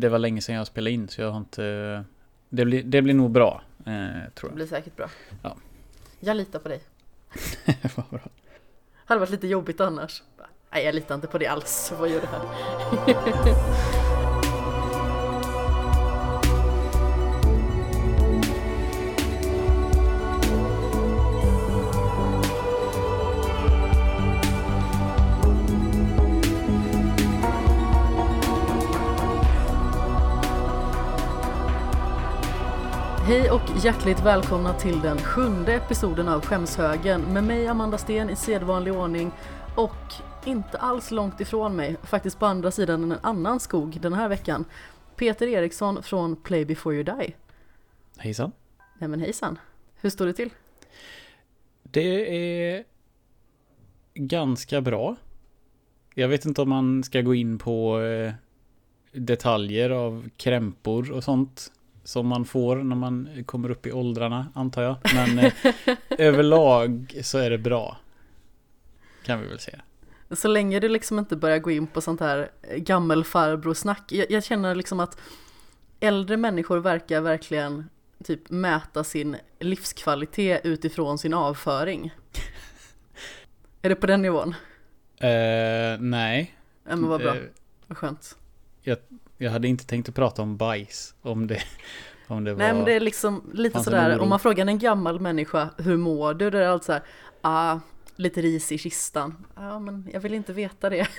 det var länge sedan jag spelade in så jag har inte... Det blir, det blir nog bra, eh, Det tror jag. blir säkert bra. Ja. Jag litar på dig. Vad bra. Hade varit lite jobbigt annars. Nej, jag litar inte på det alls. Vad gör du här? Hej och hjärtligt välkomna till den sjunde episoden av Skämshögen med mig Amanda Sten i sedvanlig ordning och inte alls långt ifrån mig, faktiskt på andra sidan en annan skog den här veckan, Peter Eriksson från Play before you die. Hejsan. Nej men hejsan, hur står det till? Det är ganska bra. Jag vet inte om man ska gå in på eh, detaljer av krämpor och sånt som man får när man kommer upp i åldrarna antar jag. Men eh, överlag så är det bra. Kan vi väl säga. Så länge du liksom inte börjar gå in på sånt här gammelfarbrorsnack. Jag, jag känner liksom att äldre människor verkar verkligen typ mäta sin livskvalitet utifrån sin avföring. är det på den nivån? Eh, nej. Ja men vad bra, Eh, vad skönt. jag hade inte tänkt att prata om bajs. Om det, om det var... Nej men det är liksom lite sådär, om man frågar en gammal människa hur mår du? Då är det alltid såhär, ah, lite ris i kistan. Ja men jag vill inte veta det.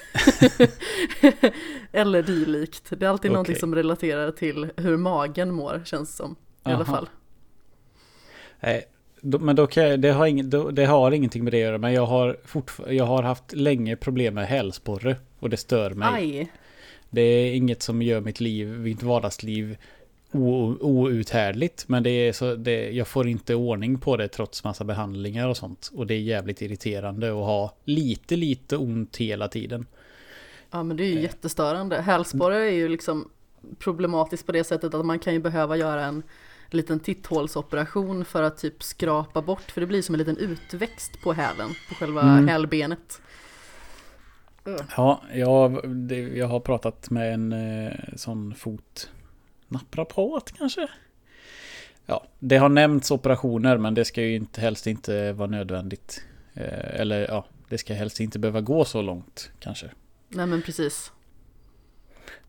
Eller dylikt. Det är alltid Okej. någonting som relaterar till hur magen mår känns som. I alla Aha. fall. Nej, men då kan jag, det, har ing, det har ingenting med det att göra. Men jag har, fortfar- jag har haft länge problem med hälsporre. Och det stör mig. Aj, Det är inget som gör mitt liv, mitt vardagsliv outhärdligt. Men det är så, det, jag får inte ordning på det trots massa behandlingar och sånt. Och det är jävligt irriterande att ha lite, lite ont hela tiden. ja men det är ju Eh. jättestörande. Hälsporre är ju liksom problematiskt på det sättet att man kan ju behöva göra en liten titthålsoperation för att typ skrapa bort, för det blir som en liten utväxt på hälen, på själva Mm. hälbenet. Ja, jag, det, jag har pratat med en eh, sån fot... Naprapat kanske? Ja, det har nämnts operationer men det ska ju inte, helst inte vara nödvändigt. Eh, eller ja, det ska helst inte behöva gå så långt kanske. Nej men precis.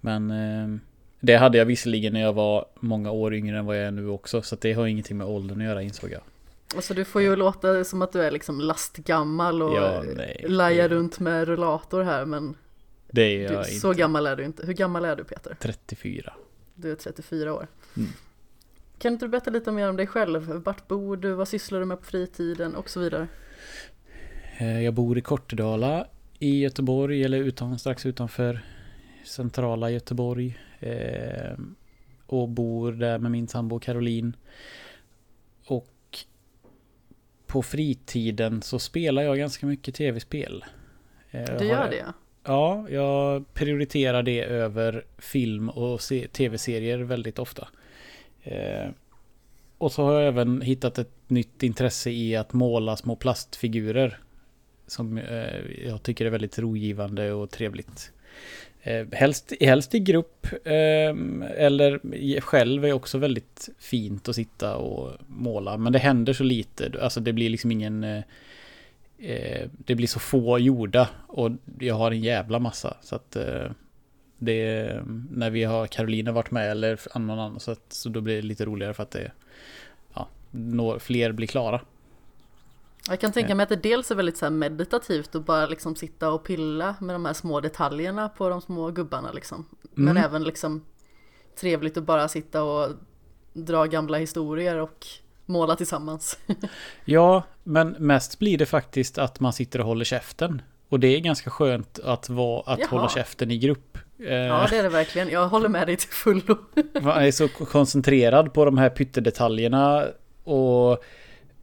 Men eh, det hade jag visserligen när jag var många år yngre än vad jag är nu också. Så det har ingenting med åldern att göra insåg jag. Alltså du får ju låta som att du är liksom lastgammal och Ja, nej. lajar Det- runt med rullator här men Det är du, jag så inte. gammal är du inte. Hur gammal är du Peter? 34. Du är 34 år. Mm. Kan inte du berätta lite mer om dig själv? Vart bor du? Vad sysslar du med på fritiden? Och så vidare. Eh, Jag bor i Kortedala i Göteborg, eller utan, strax utanför centrala Göteborg. Eh, och bor där med min sambo Caroline. På fritiden så spelar jag ganska mycket tv-spel. Eh, Du gör det? Ja, jag prioriterar det över film och se- tv-serier väldigt ofta. Eh, och så har jag även hittat ett nytt intresse i att måla små plastfigurer. Som eh, jag tycker är väldigt rogivande och trevligt. Eh, helst, helst i grupp eh, eller i- själv är också väldigt fint att sitta och måla. Men det händer så lite. Alltså det blir liksom ingen... Eh, eh det blir så få gjorda och jag har en jävla massa. Så att eh, det när vi har Carolina varit med eller någon annan så, att, så då blir det lite roligare för att det ja, når, fler blir klara. Jag kan tänka mig att det dels är väldigt så meditativt att bara liksom sitta och pilla med de här små detaljerna på de små gubbarna liksom. Men Mm. även liksom trevligt att bara sitta och dra gamla historier och måla tillsammans. Ja, men mest blir det faktiskt att man sitter och håller käften. Och det är ganska skönt att, vara, att Jaha. hålla käften i grupp. Eh, Ja det är det verkligen, jag håller med dig till fullo. Man är så koncentrerad på de här pyttedetaljerna och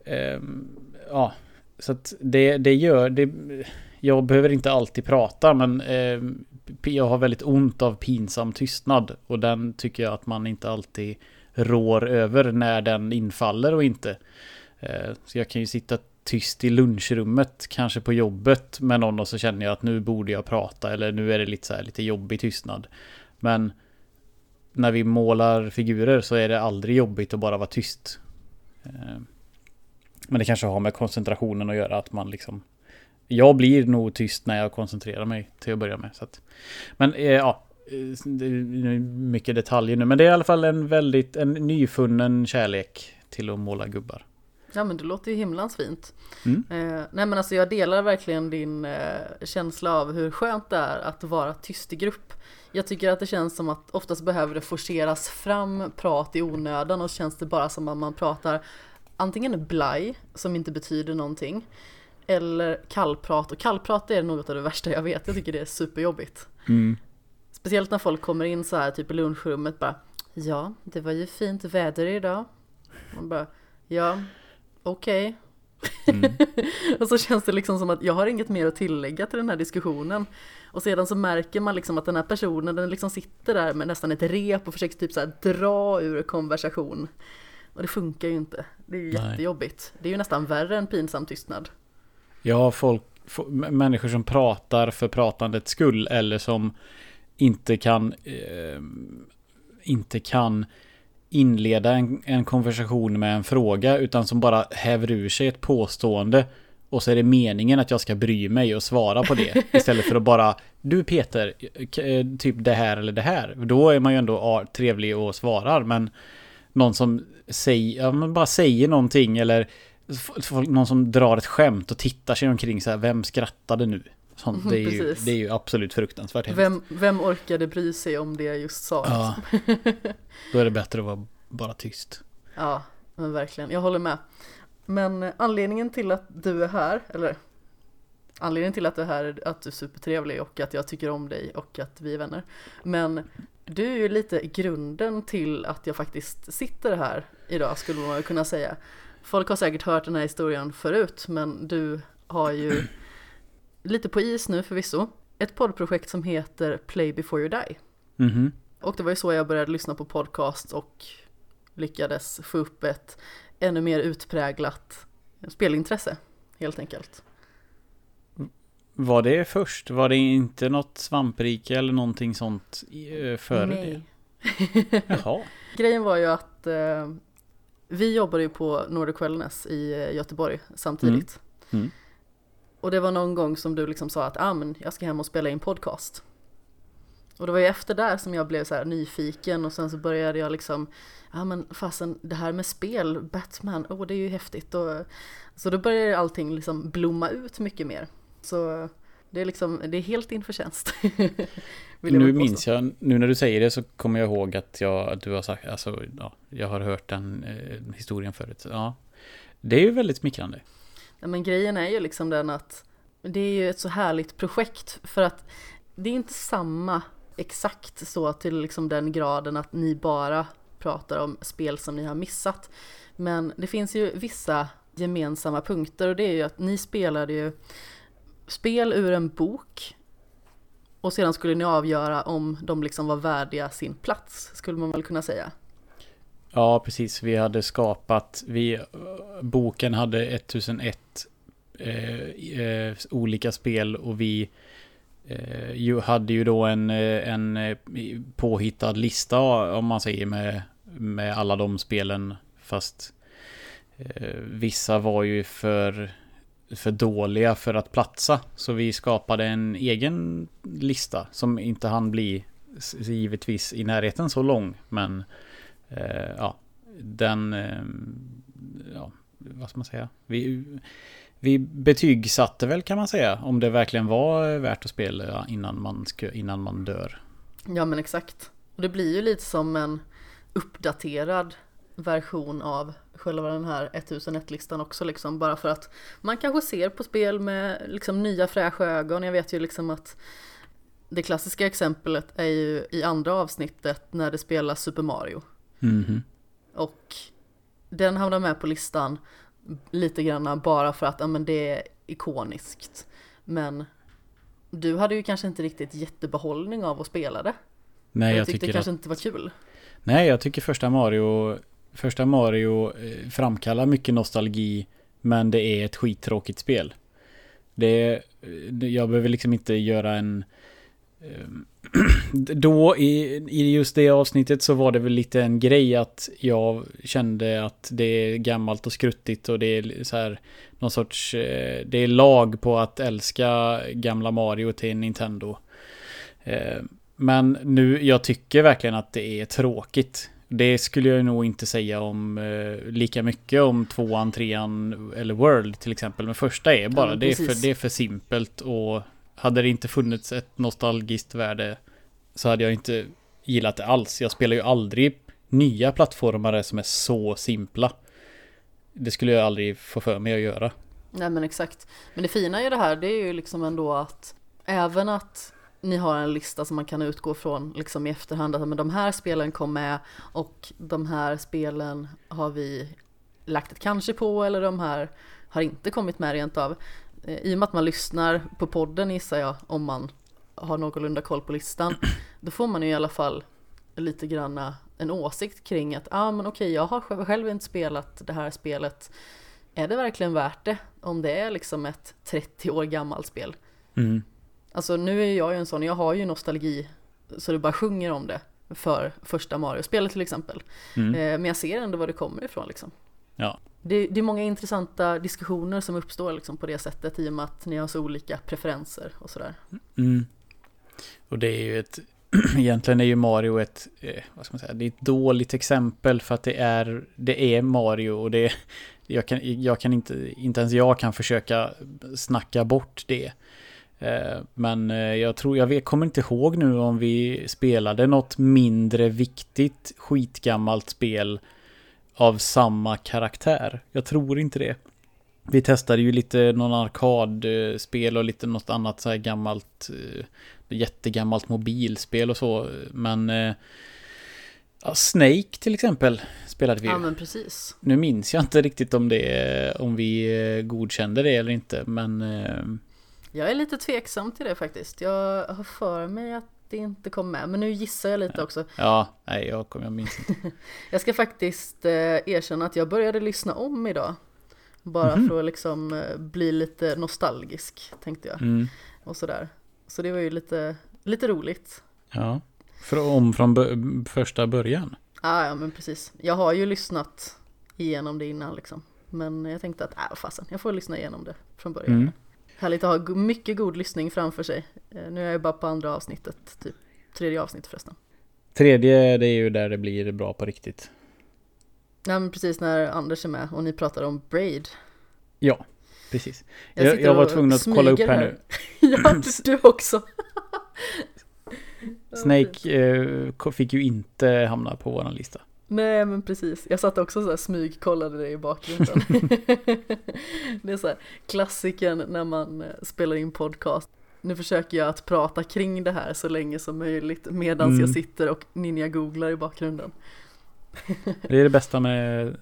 ehm, ja, så att det, det gör det. Jag behöver inte alltid prata, men eh, jag har väldigt ont av pinsam tystnad och den tycker jag att man inte alltid rår över när den infaller och inte. Eh, så jag kan ju sitta tyst i lunchrummet, kanske på jobbet med någon och så känner jag att nu borde jag prata eller nu är det lite så här lite jobbig tystnad. Men när vi målar figurer så är det aldrig jobbigt att bara vara tyst. Eh, men det kanske har med koncentrationen att göra att man liksom Jag blir nog tyst när jag koncentrerar mig till att börja med. Så att, men eh, ja, det är mycket detaljer nu. Men det är i alla fall en väldigt en nyfunnen kärlek till att måla gubbar. Ja men det låter ju himlans fint. Mm. Eh, nej men alltså jag delar verkligen din eh, känsla av hur skönt det är att vara tyst i grupp. Jag tycker att det känns som att oftast behöver det forceras fram prat i onödan och så känns det bara som att man pratar antingen blaj som inte betyder någonting eller kallprat och kallprat är något av det värsta jag vet. Jag tycker det är superjobbigt. Mm. Speciellt när folk kommer in så här typ i lunchrummet bara Ja, det var ju fint väder idag. Man bara Ja, okej. Okay. Mm. och så känns det liksom som att jag har inget mer att tillägga till den här diskussionen. Och sedan så märker man liksom att den här personen den liksom sitter där med nästan ett rep och försöker typ så här dra ur konversation. Och det funkar ju inte. Det är ju Nej. jättejobbigt. Det är ju nästan värre än pinsam tystnad. Ja, folk, människor som pratar för pratandets skull eller som inte kan eh, inte kan inleda en, en konversation med en fråga utan som bara häver ur sig ett påstående och så är det meningen att jag ska bry mig och svara på det istället för att bara Du Peter, eh, typ det här eller det här. Då är man ju ändå trevlig och svarar men någon som säger, ja, bara säger någonting eller någon som drar ett skämt och tittar sig omkring så här, vem skrattade nu? Sånt, det, är ju, det är ju absolut fruktansvärt vem, vem orkade bry sig om det jag just sa? Ja. Då är det bättre att vara bara tyst. Ja, men verkligen. Jag håller med. Men anledningen till att du är här, eller anledningen till att du är här är att du är supertrevlig och att jag tycker om dig och att vi är vänner. Men du är ju lite grunden till att jag faktiskt sitter här idag skulle man kunna säga. Folk har säkert hört den här historien förut men du har ju lite på is nu förvisso ett poddprojekt som heter Play before you die. Mm -hmm. Och det var ju så jag började lyssna på podcast och lyckades få upp ett ännu mer utpräglat spelintresse helt enkelt. Var det först? Var det inte något svamprike eller någonting sånt eh, före Nej. det? Jaha. Grejen var ju att eh, vi jobbade ju på Nordic Wellness i eh, Göteborg samtidigt. Mm. Mm. Och det var någon gång som du liksom sa att ah, men jag ska hem och spela in podcast. Och det var ju efter där som jag blev så här nyfiken och sen så började jag liksom Ja men fasen det här med spel, Batman, åh oh, det är ju häftigt och Så då började allting liksom blomma ut mycket mer Så det är liksom, det är helt din förtjänst. Nu minns jag, nu när du säger det så kommer jag ihåg att jag, att du har sagt, alltså ja, jag har hört den eh, historien förut. Ja. Det är ju väldigt smickrande. Ja men grejen är ju liksom den att Det är ju ett så härligt projekt för att Det är inte samma exakt så till liksom den graden att ni bara pratar om spel som ni har missat. Men det finns ju vissa gemensamma punkter och det är ju att ni spelade ju spel ur en bok och sedan skulle ni avgöra om de liksom var värdiga sin plats, skulle man väl kunna säga. Ja, precis. Vi hade skapat, vi, boken hade 1001 eh, eh, olika spel och vi eh, hade ju då en, eh, en eh, påhittad lista om man säger med, med alla de spelen. Fast eh, vissa var ju för, för dåliga för att platsa. Så vi skapade en egen lista som inte hann bli givetvis i närheten så lång. Men eh, ja, den, eh, ja, vad ska man säga? Vi, vi betygsatte väl kan man säga om det verkligen var värt att spela innan man, innan man dör. Ja men exakt. Och det blir ju lite som en uppdaterad version av själva den här 1001-listan också liksom bara för att man kanske ser på spel med liksom nya fräscha ögon. Jag vet ju liksom att det klassiska exemplet är ju i andra avsnittet när det spelas Super Mario. Mm -hmm. Och den hamnar med på listan lite grann bara för att ja, men det är ikoniskt. Men du hade ju kanske inte riktigt jättebehållning av att spela det. Nej, jag, jag tyckte det kanske att... inte var kul. Nej, jag tycker första Mario Första Mario eh, framkallar mycket nostalgi Men det är ett skittråkigt spel. Det eh, jag behöver liksom inte göra en ehm, då i, i just det avsnittet så var det väl lite en grej att jag kände att det är gammalt och skruttigt och det är så här någon sorts, eh, det är lag på att älska gamla Mario till Nintendo. Ehm, men nu, jag tycker verkligen att det är tråkigt. Det skulle jag nog inte säga om eh, lika mycket om tvåan, trean eller World till exempel. Men första är bara, Ja, det, är för, det är för simpelt och hade det inte funnits ett nostalgiskt värde så hade jag inte gillat det alls. Jag spelar ju aldrig nya plattformare som är så simpla. Det skulle jag aldrig få för mig att göra. Nej men exakt. Men det fina i det här det är ju liksom ändå att även att ni har en lista som man kan utgå från liksom i efterhand att men de här spelen kom med och de här spelen har vi lagt ett kanske på eller de här har inte kommit med rent av. Eh, I och med att man lyssnar på podden gissar jag om man har någorlunda koll på listan då får man ju i alla fall lite granna en åsikt kring att ja ah, men okej jag har själv- själv inte spelat det här spelet är det verkligen värt det om det är liksom ett 30 år gammalt spel? Mm. Alltså nu är jag ju en sån, jag har ju nostalgi så det bara sjunger om det för första Mario-spelet till exempel. Mm. Eh, men jag ser ändå var det kommer ifrån liksom. Ja. Det, det är många intressanta diskussioner som uppstår liksom på det sättet i och med att ni har så olika preferenser och sådär. Mm. Och det är ju ett... Egentligen är ju Mario ett... Eh, vad ska man säga? Det är ett dåligt exempel för att det är... Det är Mario och det... Jag kan, jag kan inte... Inte ens jag kan försöka snacka bort det. Eh, Men eh, jag tror... Jag vet, kommer inte ihåg nu om vi spelade något mindre viktigt skitgammalt spel av samma karaktär. Jag tror inte det. Vi testade ju lite någon arkadspel och lite något annat så här gammalt, eh, jättegammalt mobilspel och så. Men ja, Snake till exempel spelade vi ju. Ja men precis. Nu minns jag inte riktigt om det, om vi godkände det eller inte, men Jag är lite tveksam till det faktiskt. Jag har för mig att det inte kom med, men nu gissar jag lite också. ja, nej, jag, kom, jag minns inte. Jag ska faktiskt eh, erkänna att jag började lyssna om idag. Bara Mhm. för att liksom eh, bli lite nostalgisk tänkte jag. Mm, Och sådär. Så det var ju lite, lite roligt. ja, för, om från första början. Ah, ja men precis. Jag har ju lyssnat igenom det innan liksom. Men jag tänkte att, äh fasen, jag får lyssna igenom det från början. Mm. Härligt att ha mycket god lyssning framför sig. Eh, nu är jag bara på andra avsnittet, typ tredje avsnittet förresten. Tredje, det är ju där det blir bra på riktigt. Nej men precis när Anders är med och ni pratar om Braid. Ja, precis. Jag Jag, jag var tvungen att kolla upp här här. nu. ja, du, också. Snake eh, fick ju inte hamna på våran lista. Nej men precis, jag satt också så här smyg kollade det i bakgrunden. det är så här klassiken när man eh, spelar in podcast. Nu försöker jag att prata kring det här så länge som möjligt medan Mm. jag sitter och ninja-googlar i bakgrunden. Det är det bästa med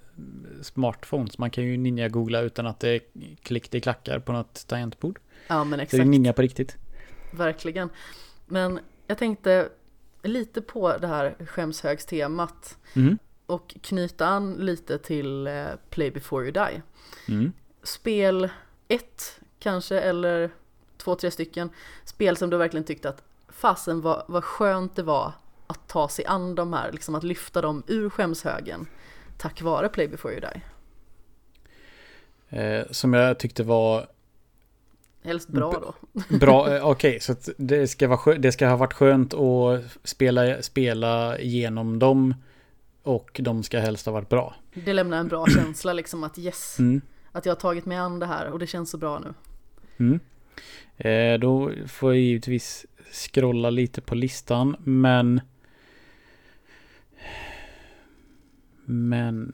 smartphones. Man kan ju ninja-googla utan att det klick det klackar på något tangentbord. Ja men Så det är exakt, ninja på riktigt. verkligen. Men jag tänkte lite på det här skämshögstemat Mm. och knyta an lite till eh, Play before you die. Mm. spel ett kanske eller två, tre stycken spel som du verkligen tyckte att fasen vad, vad skönt det var att ta sig an de här, liksom att lyfta dem ur skämshögen tack vare Play before you die. Eh, som jag tyckte var Helst bra då. bra. Eh, Okej, så att det, ska vara skö- det ska ha varit skönt att spela, spela igenom dem. Och de ska helst ha varit bra. Det lämnar en bra känsla liksom att yes, Mm. att jag har tagit mig an det här och det känns så bra nu. Mm. Eh, då får jag givetvis scrolla lite på listan, men... Men...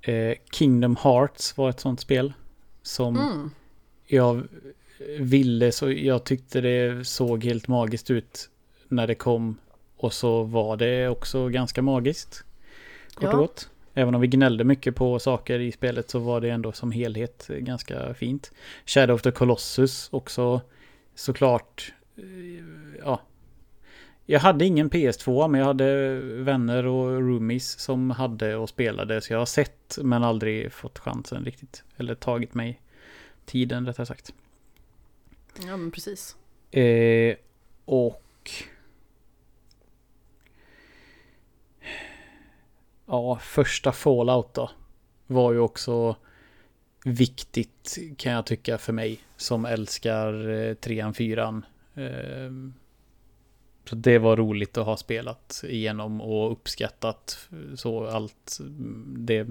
Eh, Kingdom Hearts var ett sånt spel. Som Mm. jag ville, så jag tyckte det såg helt magiskt ut när det kom. Och så var det också ganska magiskt. Kort Ja. och gott. Även om vi gnällde mycket på saker i spelet så var det ändå som helhet ganska fint. Shadow of the Colossus också såklart. eh, Ja. Jag hade ingen PS2 men jag hade vänner och roomies som hade och spelade. Så jag har sett men aldrig fått chansen riktigt. Eller tagit mig tiden rättare sagt. Ja, men precis. Eh, och... Ja, första Fallout då. Var ju också viktigt kan jag tycka för mig som älskar eh, trean, fyran. Eh, så det var roligt att ha spelat igenom och uppskattat eh, så allt mm, det.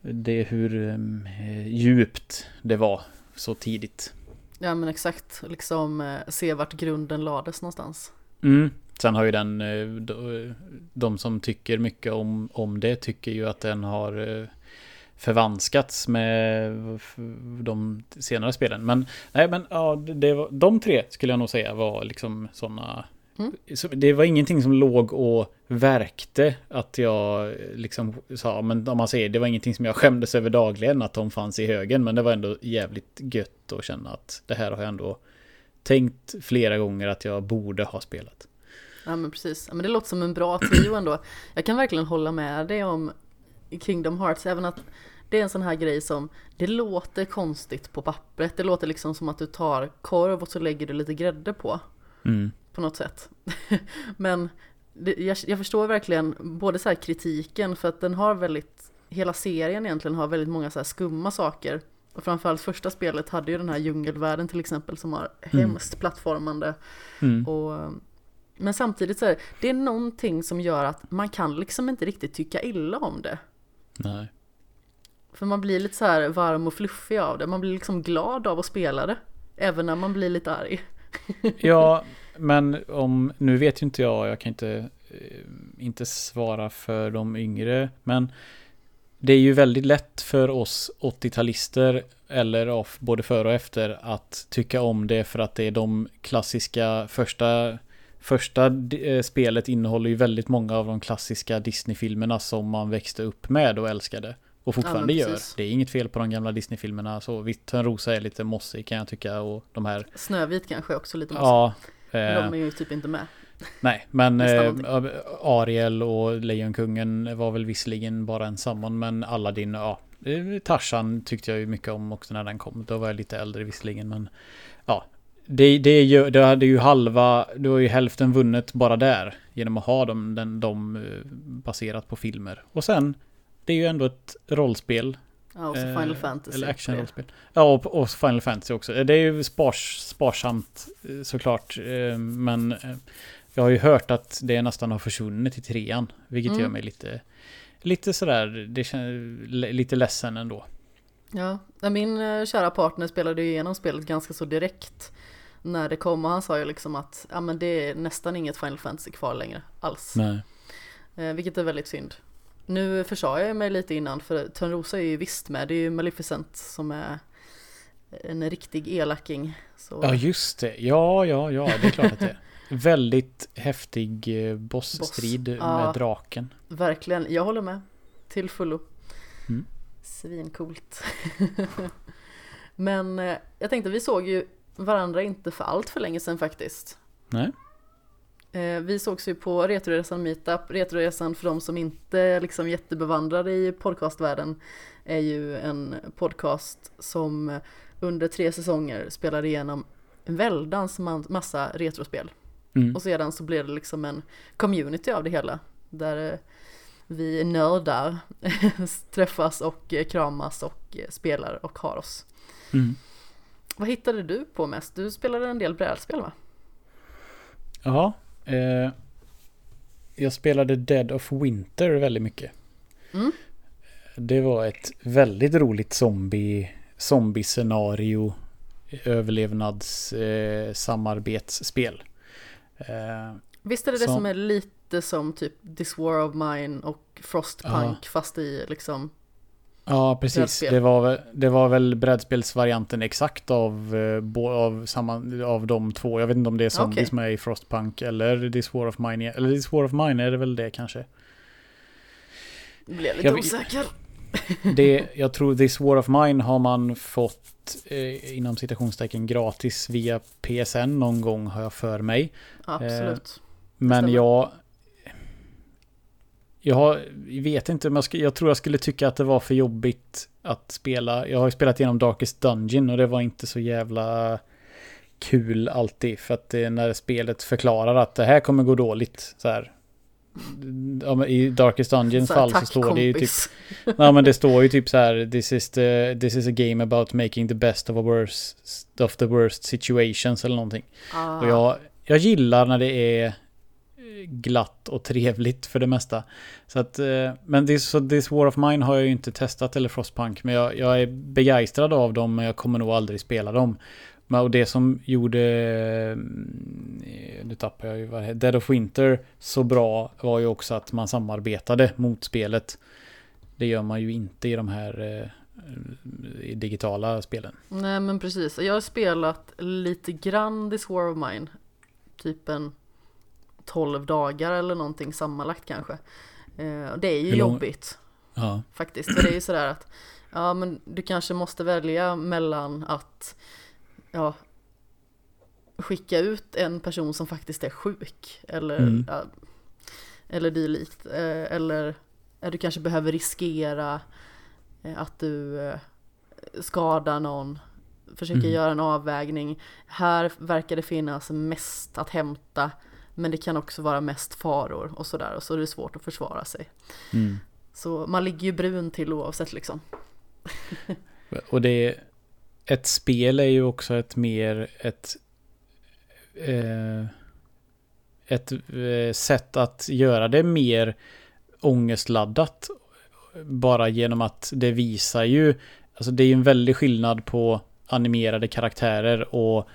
Det hur mm, eh, djupt det var så tidigt. Ja men exakt, liksom eh, se vart grunden lades någonstans. Mm. Sen har ju den, eh, de, de som tycker mycket om, om det tycker ju att den har eh, förvanskats med de senare spelen. Men nej, men ja, det var, de tre skulle jag nog säga var liksom sådana Mm. Det var ingenting som låg och verkte att jag liksom sa, men om man säger det var ingenting som jag skämdes över dagligen att de fanns i högen, men det var ändå jävligt gött att känna att det här har jag ändå tänkt flera gånger att jag borde ha spelat. Ja men precis, ja, men det låter som en bra trio ändå. Jag kan verkligen hålla med dig om Kingdom Hearts, även att det är en sån här grej som det låter konstigt på pappret. Det låter liksom som att du tar korv och så lägger du lite grädde på. Mm. På något sätt. Men det, jag, jag, förstår verkligen både så kritiken för att den har väldigt, hela serien egentligen har väldigt många så skumma saker. Och framförallt första spelet hade ju den här djungelvärlden till exempel som har mm. hemskt plattformande. Mm. Och, men samtidigt så är det, det är någonting som gör att man kan liksom inte riktigt tycka illa om det. Nej. För man blir lite så här varm och fluffig av det. Man blir liksom glad av att spela det. Även när man blir lite arg. ja, men om, nu vet ju inte jag, jag kan inte, eh, inte svara för de yngre. Men det är ju väldigt lätt för oss 80-talister eller off, både före och efter att tycka om det för att det är de klassiska första Första eh, spelet innehåller ju väldigt många av de klassiska Disney-filmerna som man växte upp med och älskade. Och fortfarande ja, gör. Det är inget fel på de gamla Disney-filmerna. Så vitt rosa är lite mossig kan jag tycka. Och de här... Snövit kanske också lite mossig. Ja. Men de är ju typ inte med. Nej, men eh, Ariel och Lejonkungen var väl visserligen bara en samman. Men Aladdin, ja. Tarzan tyckte jag ju mycket om också när den kom. Då var jag lite äldre visserligen. Men ja, det, det, är ju, det hade ju halva, du har ju hälften vunnet bara där. Genom att ha dem, den, dem eh, baserat på filmer. Och sen, det är ju ändå ett rollspel. Ja, och så Final eh, Fantasy. Eller action-rollspel. Ja, och, och, Final Fantasy också. Det är ju spars, sparsamt eh, såklart. Eh, men eh, jag har ju hört att det nästan har försvunnit i trean. Vilket mm. gör mig lite, lite sådär, det känns lite ledsen ändå. Ja, min eh, kära partner spelade ju igenom spelet ganska så direkt när det kom och han sa ju liksom att ja, men det är nästan inget Final Fantasy kvar längre alls. Nej. Eh, vilket är väldigt synd. Nu försade jag mig lite innan för Törnrosa är ju visst med, det är ju Maleficent som är en riktig elaking. Så. Ja just det, ja ja ja det är klart att det är. Väldigt häftig eh, bossstrid Boss. med ja, draken. Verkligen, jag håller med. Till fullo. Mm. Svincoolt. Men eh, jag tänkte vi såg ju varandra inte för allt för länge sedan faktiskt. Nej. Eh, vi sågs ju på Retroresan Meetup. Retroresan för de som inte är liksom jättebevandrade i podcastvärlden är ju en podcast som under tre säsonger spelar igenom en väldans massa retrospel. Mm. Och sedan så blir det liksom en community av det hela. Där eh, vi nördar träffas och kramas och spelar och har oss. Mm. Vad hittade du på mest? Du spelade en del brädspel va? Ja. Eh, jag spelade Dead of Winter väldigt mycket. Mm. Det var ett väldigt roligt zombie, zombie-scenario överlevnads eh. Eh, Visst är det som, det som är lite som typ This War of Mine och Frostpunk ja. fast i liksom Ja, precis. Det var, det var väl brädspelsvarianten exakt av, eh, av, samma, av de två. Jag vet inte om det är Zombies okay. som är i Frostpunk eller This War of Mine. Eller This War of Mine är det väl det kanske. Jag lite jag, osäker. Det, jag tror This War of Mine har man fått eh, inom citationstecken gratis via PSN någon gång har jag för mig. Absolut. Eh, men jag jag vet inte om jag, tror jag skulle tycka att det var för jobbigt att spela. Jag har ju spelat igenom Darkest Dungeon och det var inte så jävla kul alltid. För att det är när spelet förklarar att det här kommer gå dåligt. Så här. men I Darkest Dungeons fall så står det ju typ kompis. Ja men det står ju typ så här this is, the, this is a game about making the best of, a worst, of the worst situations eller någonting. Ah. Och jag, jag gillar när det är glatt och trevligt för det mesta. Så att, eh, men this, this War of Mine har jag ju inte testat eller Frostpunk. Men jag, jag är begeistrad av dem men jag kommer nog aldrig spela dem. Och det som gjorde, mm, nu tappar jag ju vad det Dead of Winter så bra var ju också att man samarbetade mot spelet. Det gör man ju inte i de här eh, i digitala spelen. Nej men precis, jag har spelat lite grann This War of Mine Typ en 12 dagar eller någonting sammanlagt kanske eh, Det är ju jobbigt Ja. faktiskt För det är ju sådär att Ja men du kanske måste välja mellan att Ja Skicka ut en person som faktiskt är sjuk Eller Mm. ja, Eller dylikt eh, Eller eh, du kanske behöver riskera eh, Att du skadar någon Försöker Mm. göra en avvägning Här verkar det finnas mest att hämta Men det kan också vara mest faror och sådär och så är det svårt att försvara sig. Mm. Så man ligger ju brun till oavsett liksom. Och det ett spel är ju också ett mer ett eh, ett eh, sätt att göra det mer ångestladdat. Bara genom att det visar ju alltså det är ju en väldig skillnad på animerade karaktärer och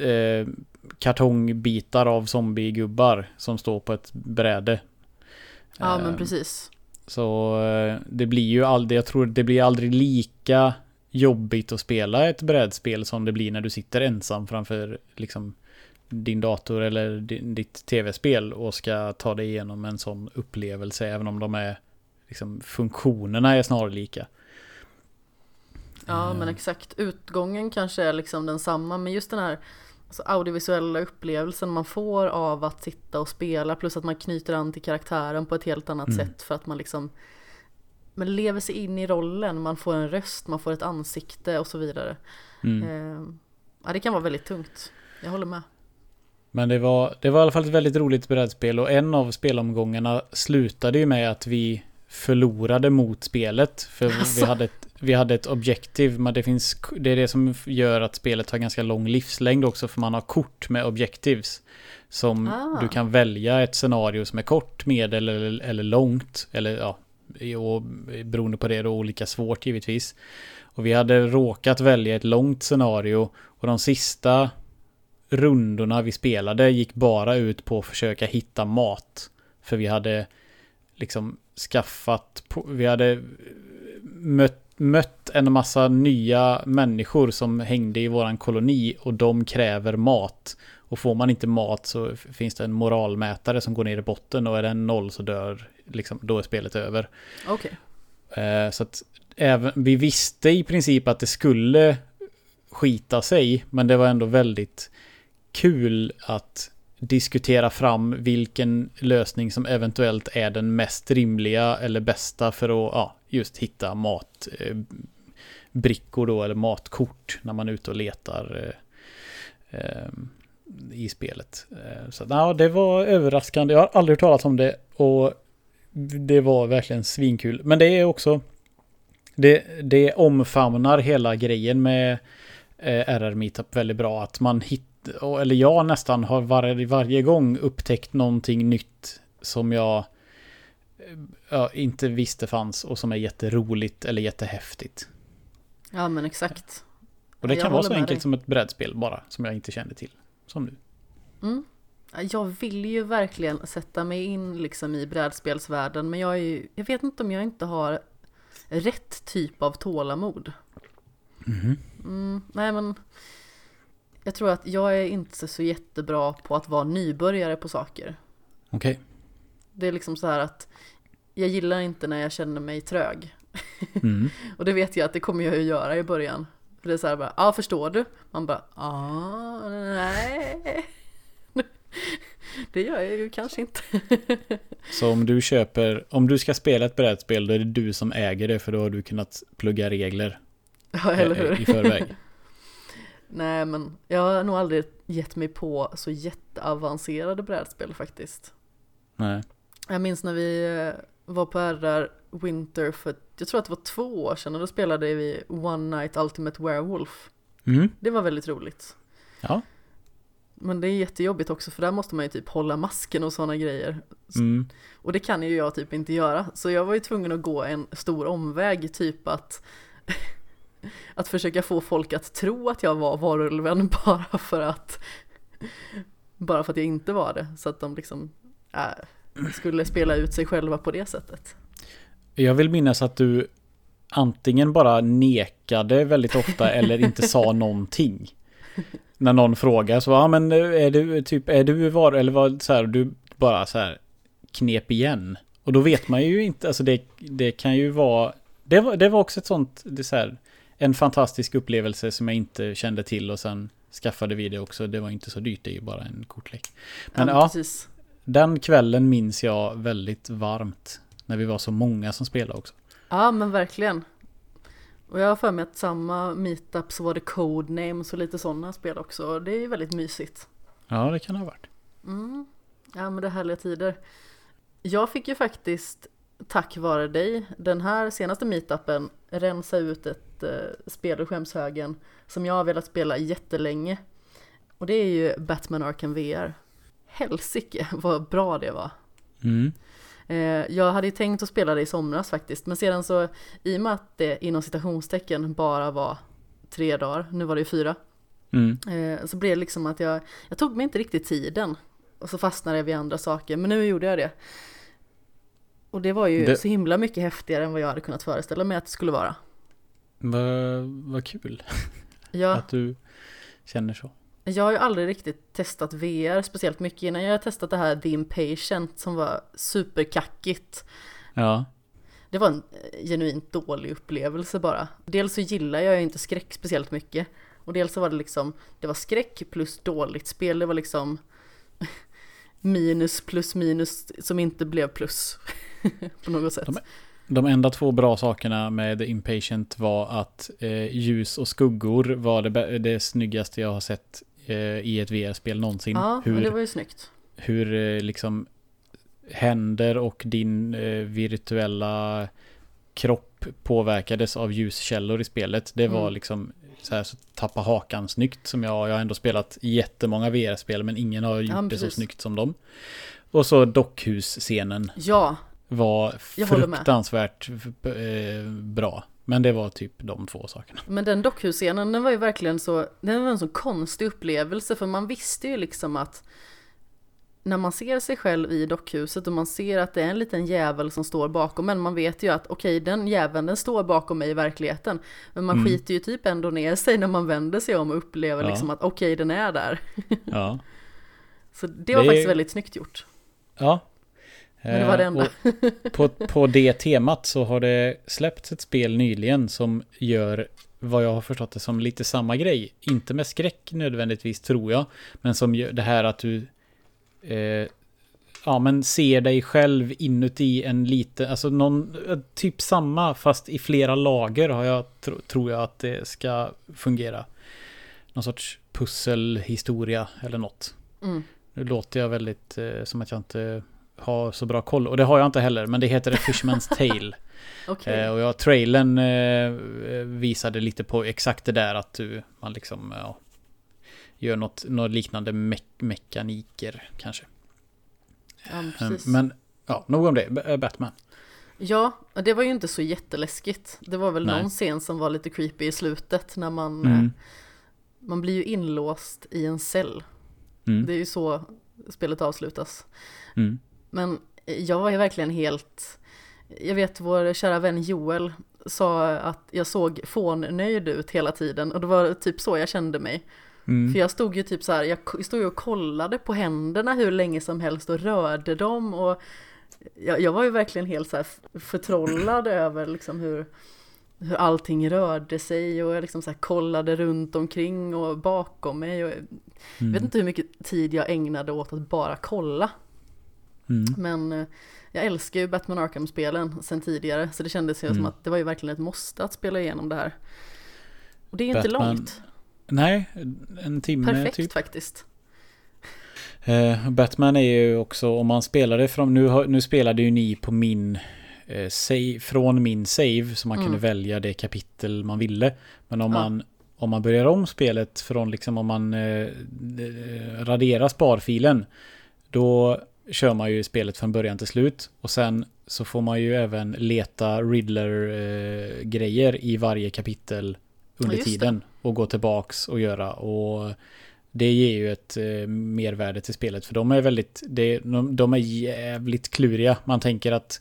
eh, kartongbitar av zombiegubbar som står på ett bräde. Ja men Eh, precis så eh, det blir ju aldrig, jag tror det blir aldrig lika jobbigt att spela ett brädspel som det blir när du sitter ensam framför liksom din dator eller din, ditt tv-spel och ska ta dig igenom en sån upplevelse även om de är liksom funktionerna är snarlika. Ja men exakt Utgången kanske är liksom densamma men just den här alltså, audiovisuella upplevelsen man får av att sitta och spela plus att man knyter an till karaktären på ett helt annat Mm. sätt för att man liksom man lever sig in i rollen, man får en röst, man får ett ansikte och så vidare. Mm. Eh, ja, det kan vara väldigt tungt. Jag håller med. Men det var, det var i alla fall ett väldigt roligt brädspel och en av spelomgångarna slutade ju med att vi förlorade mot spelet. För vi, Alltså. hade ett, vi hade ett objektiv, men det finns, det är det som gör att spelet har ganska lång livslängd också, för man har kort med objectives. Som Ah. du kan välja ett scenario som är kort, medel eller, eller långt. Eller ja, och beroende på det då olika svårt givetvis. Och vi hade råkat välja ett långt scenario och de sista rundorna vi spelade gick bara ut på att försöka hitta mat. För vi hade liksom skaffat, vi hade mött, mött en massa nya människor som hängde i våran koloni och de kräver mat. Och får man inte mat så finns det en moralmätare som går ner i botten och är den noll så dör, liksom, då är spelet över. Okej. Eh, Så att även, vi visste i princip att det skulle skita sig, men det var ändå väldigt kul att diskutera fram vilken lösning som eventuellt är den mest rimliga eller bästa för att ja, just hitta matbrickor eh, då eller matkort när man är ute och letar eh, eh i spelet. Eh, så ja, det var överraskande. Jag har aldrig hört talas om det och det var verkligen svinkul. Men det är också det, det omfamnar hela grejen med RR Meetup väldigt bra. Att man hittar, eller jag nästan har var, varje gång upptäckt någonting nytt som jag ja, inte visste fanns och som är jätteroligt eller jättehäftigt. Ja men exakt. Och det Jag kan vara så enkelt dig. som ett brädspel bara, som jag inte kände till. Som nu. Mm. Jag vill ju verkligen sätta mig in liksom i brädspelsvärlden men jag är ju, jag vet inte om jag inte har rätt typ av tålamod. Mm, nej men jag tror att jag är inte så jättebra på att vara nybörjare på saker. Okej. Det är liksom så här att jag gillar inte när jag känner mig trög. Mm. Och det vet jag att det kommer jag ju göra i början. För det är så här bara, ja förstår du? Man bara, ja, nej. Det gör jag ju kanske inte. Så om du köper, om du ska spela ett brädspel då är det du som äger det för då har du kunnat plugga regler Ja, eller eh, hur? i förväg. Nej, men jag har nog aldrig gett mig på så jätteavancerade brädspel faktiskt. Nej. Jag minns när vi eh, var på RR Winter för, jag tror att det var två år sedan och då spelade vi One Night Ultimate Werewolf. Mm. Det var väldigt roligt. Ja. Men det är jättejobbigt också för där måste man ju typ hålla masken och sådana grejer. Mm. Och det kan ju jag typ inte göra. Så jag var ju tvungen att gå en stor omväg, typ att att försöka få folk att tro att jag var varulven bara för att bara för att jag inte var det. Så att de liksom äh, skulle spela ut sig själva på det sättet. Jag vill minnas att du antingen bara nekade väldigt ofta eller inte sa någonting. När någon frågar så, ja men är du typ, är du var eller vad så här, du bara så här knep igen. Och då vet man ju inte, alltså det, det kan ju vara, det var, det var också ett sånt, det så här, en fantastisk upplevelse som jag inte kände till och sen skaffade vi det också. Det var inte så dyrt, det är ju bara en kortlek. Men ja, ja, den kvällen minns jag väldigt varmt. När vi var så många som spelade också. Ja men verkligen. Och jag har för mig att samma meetup så var det codenames och lite sådana spel också. Det är ju väldigt mysigt. Ja, det kan det ha varit. Mm. Ja men det är härliga tider. Jag fick ju faktiskt tack vare dig den här senaste meetupen rensa ut ett uh, spel ur skämshögen som jag har velat spela jättelänge. Och det är ju Batman Arkham VR. Helsike vad bra det var. Mm. Eh, jag hade ju tänkt att spela det i somras faktiskt, men sedan så i och med att det inom citationstecken bara var tre dagar, nu var det ju fyra, Mm. eh, så blev det liksom att jag, jag tog mig inte riktigt tiden och så fastnade jag vid andra saker, men nu gjorde jag det. Och det var ju Det- så himla mycket häftigare än vad jag hade kunnat föreställa mig att det skulle vara. Vad vad kul Jag, att du känner så. jag har ju aldrig riktigt testat VR speciellt mycket innan. Jag har testat det här The Impatient som var superkackigt. Ja. Det var en eh, genuint dålig upplevelse bara. Dels så gillar jag ju inte skräck speciellt mycket. Och dels så var det liksom, det var skräck plus dåligt spel. Det var liksom minus plus minus som inte blev plus. På något sätt. De- De enda två bra sakerna med The Impatient var att eh, ljus och skuggor var det, det snyggaste jag har sett eh, i ett VR-spel någonsin. Ja, hur, det var ju snyggt. hur eh, liksom händer och din eh, virtuella kropp påverkades av ljuskällor i spelet. Det var Mm. liksom så här så tappa hakan snyggt som jag. Jag har ändå spelat jättemånga VR-spel men ingen har gjort Ja, det så snyggt som dem. Och så dockhus-scenen Ja, var fruktansvärt eh, bra. Men det var typ de två sakerna. men den dockhusscenen den var ju verkligen så, den var en så konstig upplevelse för man visste ju liksom att när man ser sig själv i dockhuset och man ser att det är en liten jävel som står bakom en, man vet ju att okej den jäveln den står bakom mig i verkligheten. Men man Mm. skiter ju typ ändå ner sig när man vänder sig om och upplever Ja. liksom att okej den är där. Ja. Så det var Det faktiskt väldigt snyggt gjort. Ja. Men det var det Eh, enda. och På, på det temat så har det släppts ett spel nyligen som gör vad jag har förstått det som lite samma grej. Inte med skräck nödvändigtvis tror jag. Men som gör det här att du eh, ja, men ser dig själv inuti en liten, alltså någon, typ samma fast i flera lager har jag, tro, tror jag att det ska fungera. Någon sorts pusselhistoria eller något. Mm. Nu låter jag väldigt eh, som att jag inte har så bra koll. Och det har jag inte heller, men det heter A Fishman's Tale. Okej. eh, och jag, trailern eh, visade lite på exakt det där att du, man liksom, ja, gör något, något liknande me mekaniker kanske. ja, Eh, precis. Men, ja, nog om det. Eh, Batman. Ja, och det var ju inte så jätteläskigt. Det var väl Nej. någon scen som var lite creepy i slutet när man, eh, Mm. man blir ju inlåst i en cell. Mm. Det är ju så spelet avslutas. Mm. Men jag var ju verkligen helt, jag vet vår kära vän Joel sa att jag såg fånnöjd ut hela tiden och det var typ så jag kände mig. Mm. För jag stod ju typ så här, jag stod ju och kollade på händerna hur länge som helst och rörde dem och jag, jag var ju verkligen helt så här förtrollad över liksom hur, hur allting rörde sig och jag liksom så här kollade runt omkring och bakom mig och jag Mm. vet inte hur mycket tid jag ägnade åt att bara kolla. Mm. Men eh, jag älskar ju Batman Arkham-spelen sen tidigare så det kändes ju som Mm. att det var ju verkligen ett måste att spela igenom det här. Och det är inte Batman långt, Nej, en timme perfekt typ. faktiskt. Eh, Batman är ju också, om man spelar det från, nu, nu spelade ju ni på min, eh, save, från min save, så man Mm. kunde välja det kapitel man ville. Men om Ja. man, om man börjar om spelet från liksom om man eh, eh, raderar sparfilen, då kör man ju spelet från början till slut. Och sen så får man ju även leta Riddler-grejer i varje kapitel under Ja, tiden. Och gå tillbaks och göra. Och det ger ju ett eh, mervärde till spelet. För de är väldigt, det, de, de är jävligt kluriga. Man tänker att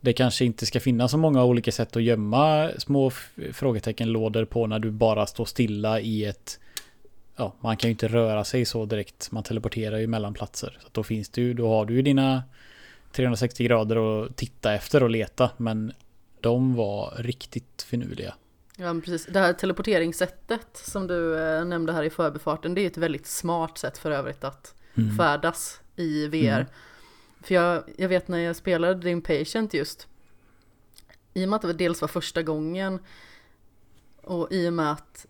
det kanske inte ska finnas så många olika sätt att gömma små f- frågeteckenlådor på när du bara står stilla i ett Ja, man kan ju inte röra sig så direkt. Man teleporterar ju mellan platser. Så då finns det ju, då har du ju dina 360 grader att titta efter och leta. Men de var riktigt finurliga. Ja precis, det här teleporteringssättet som du eh, nämnde här i förbifarten det är ett väldigt smart sätt för övrigt att Mm. färdas i VR. Mm. För jag, jag vet när jag spelade The Impatient just, i och med att det dels var första gången och i och med att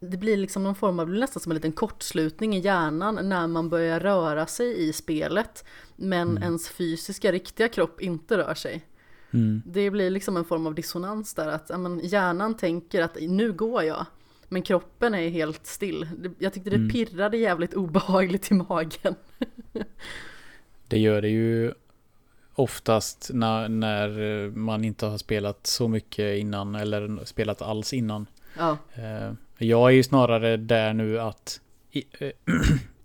det blir liksom någon form av, det blir nästan som en liten kortslutning i hjärnan när man börjar röra sig i spelet men Mm. ens fysiska riktiga kropp inte rör sig. Mm. Det blir liksom en form av dissonans där att ja, men, hjärnan tänker att nu går jag men kroppen är helt still. Jag tyckte det Mm. pirrade jävligt obehagligt i magen. Det gör det ju oftast när, när man inte har spelat så mycket innan eller spelat alls innan. Ja, Eh, Jag är ju snarare där nu att i, eh,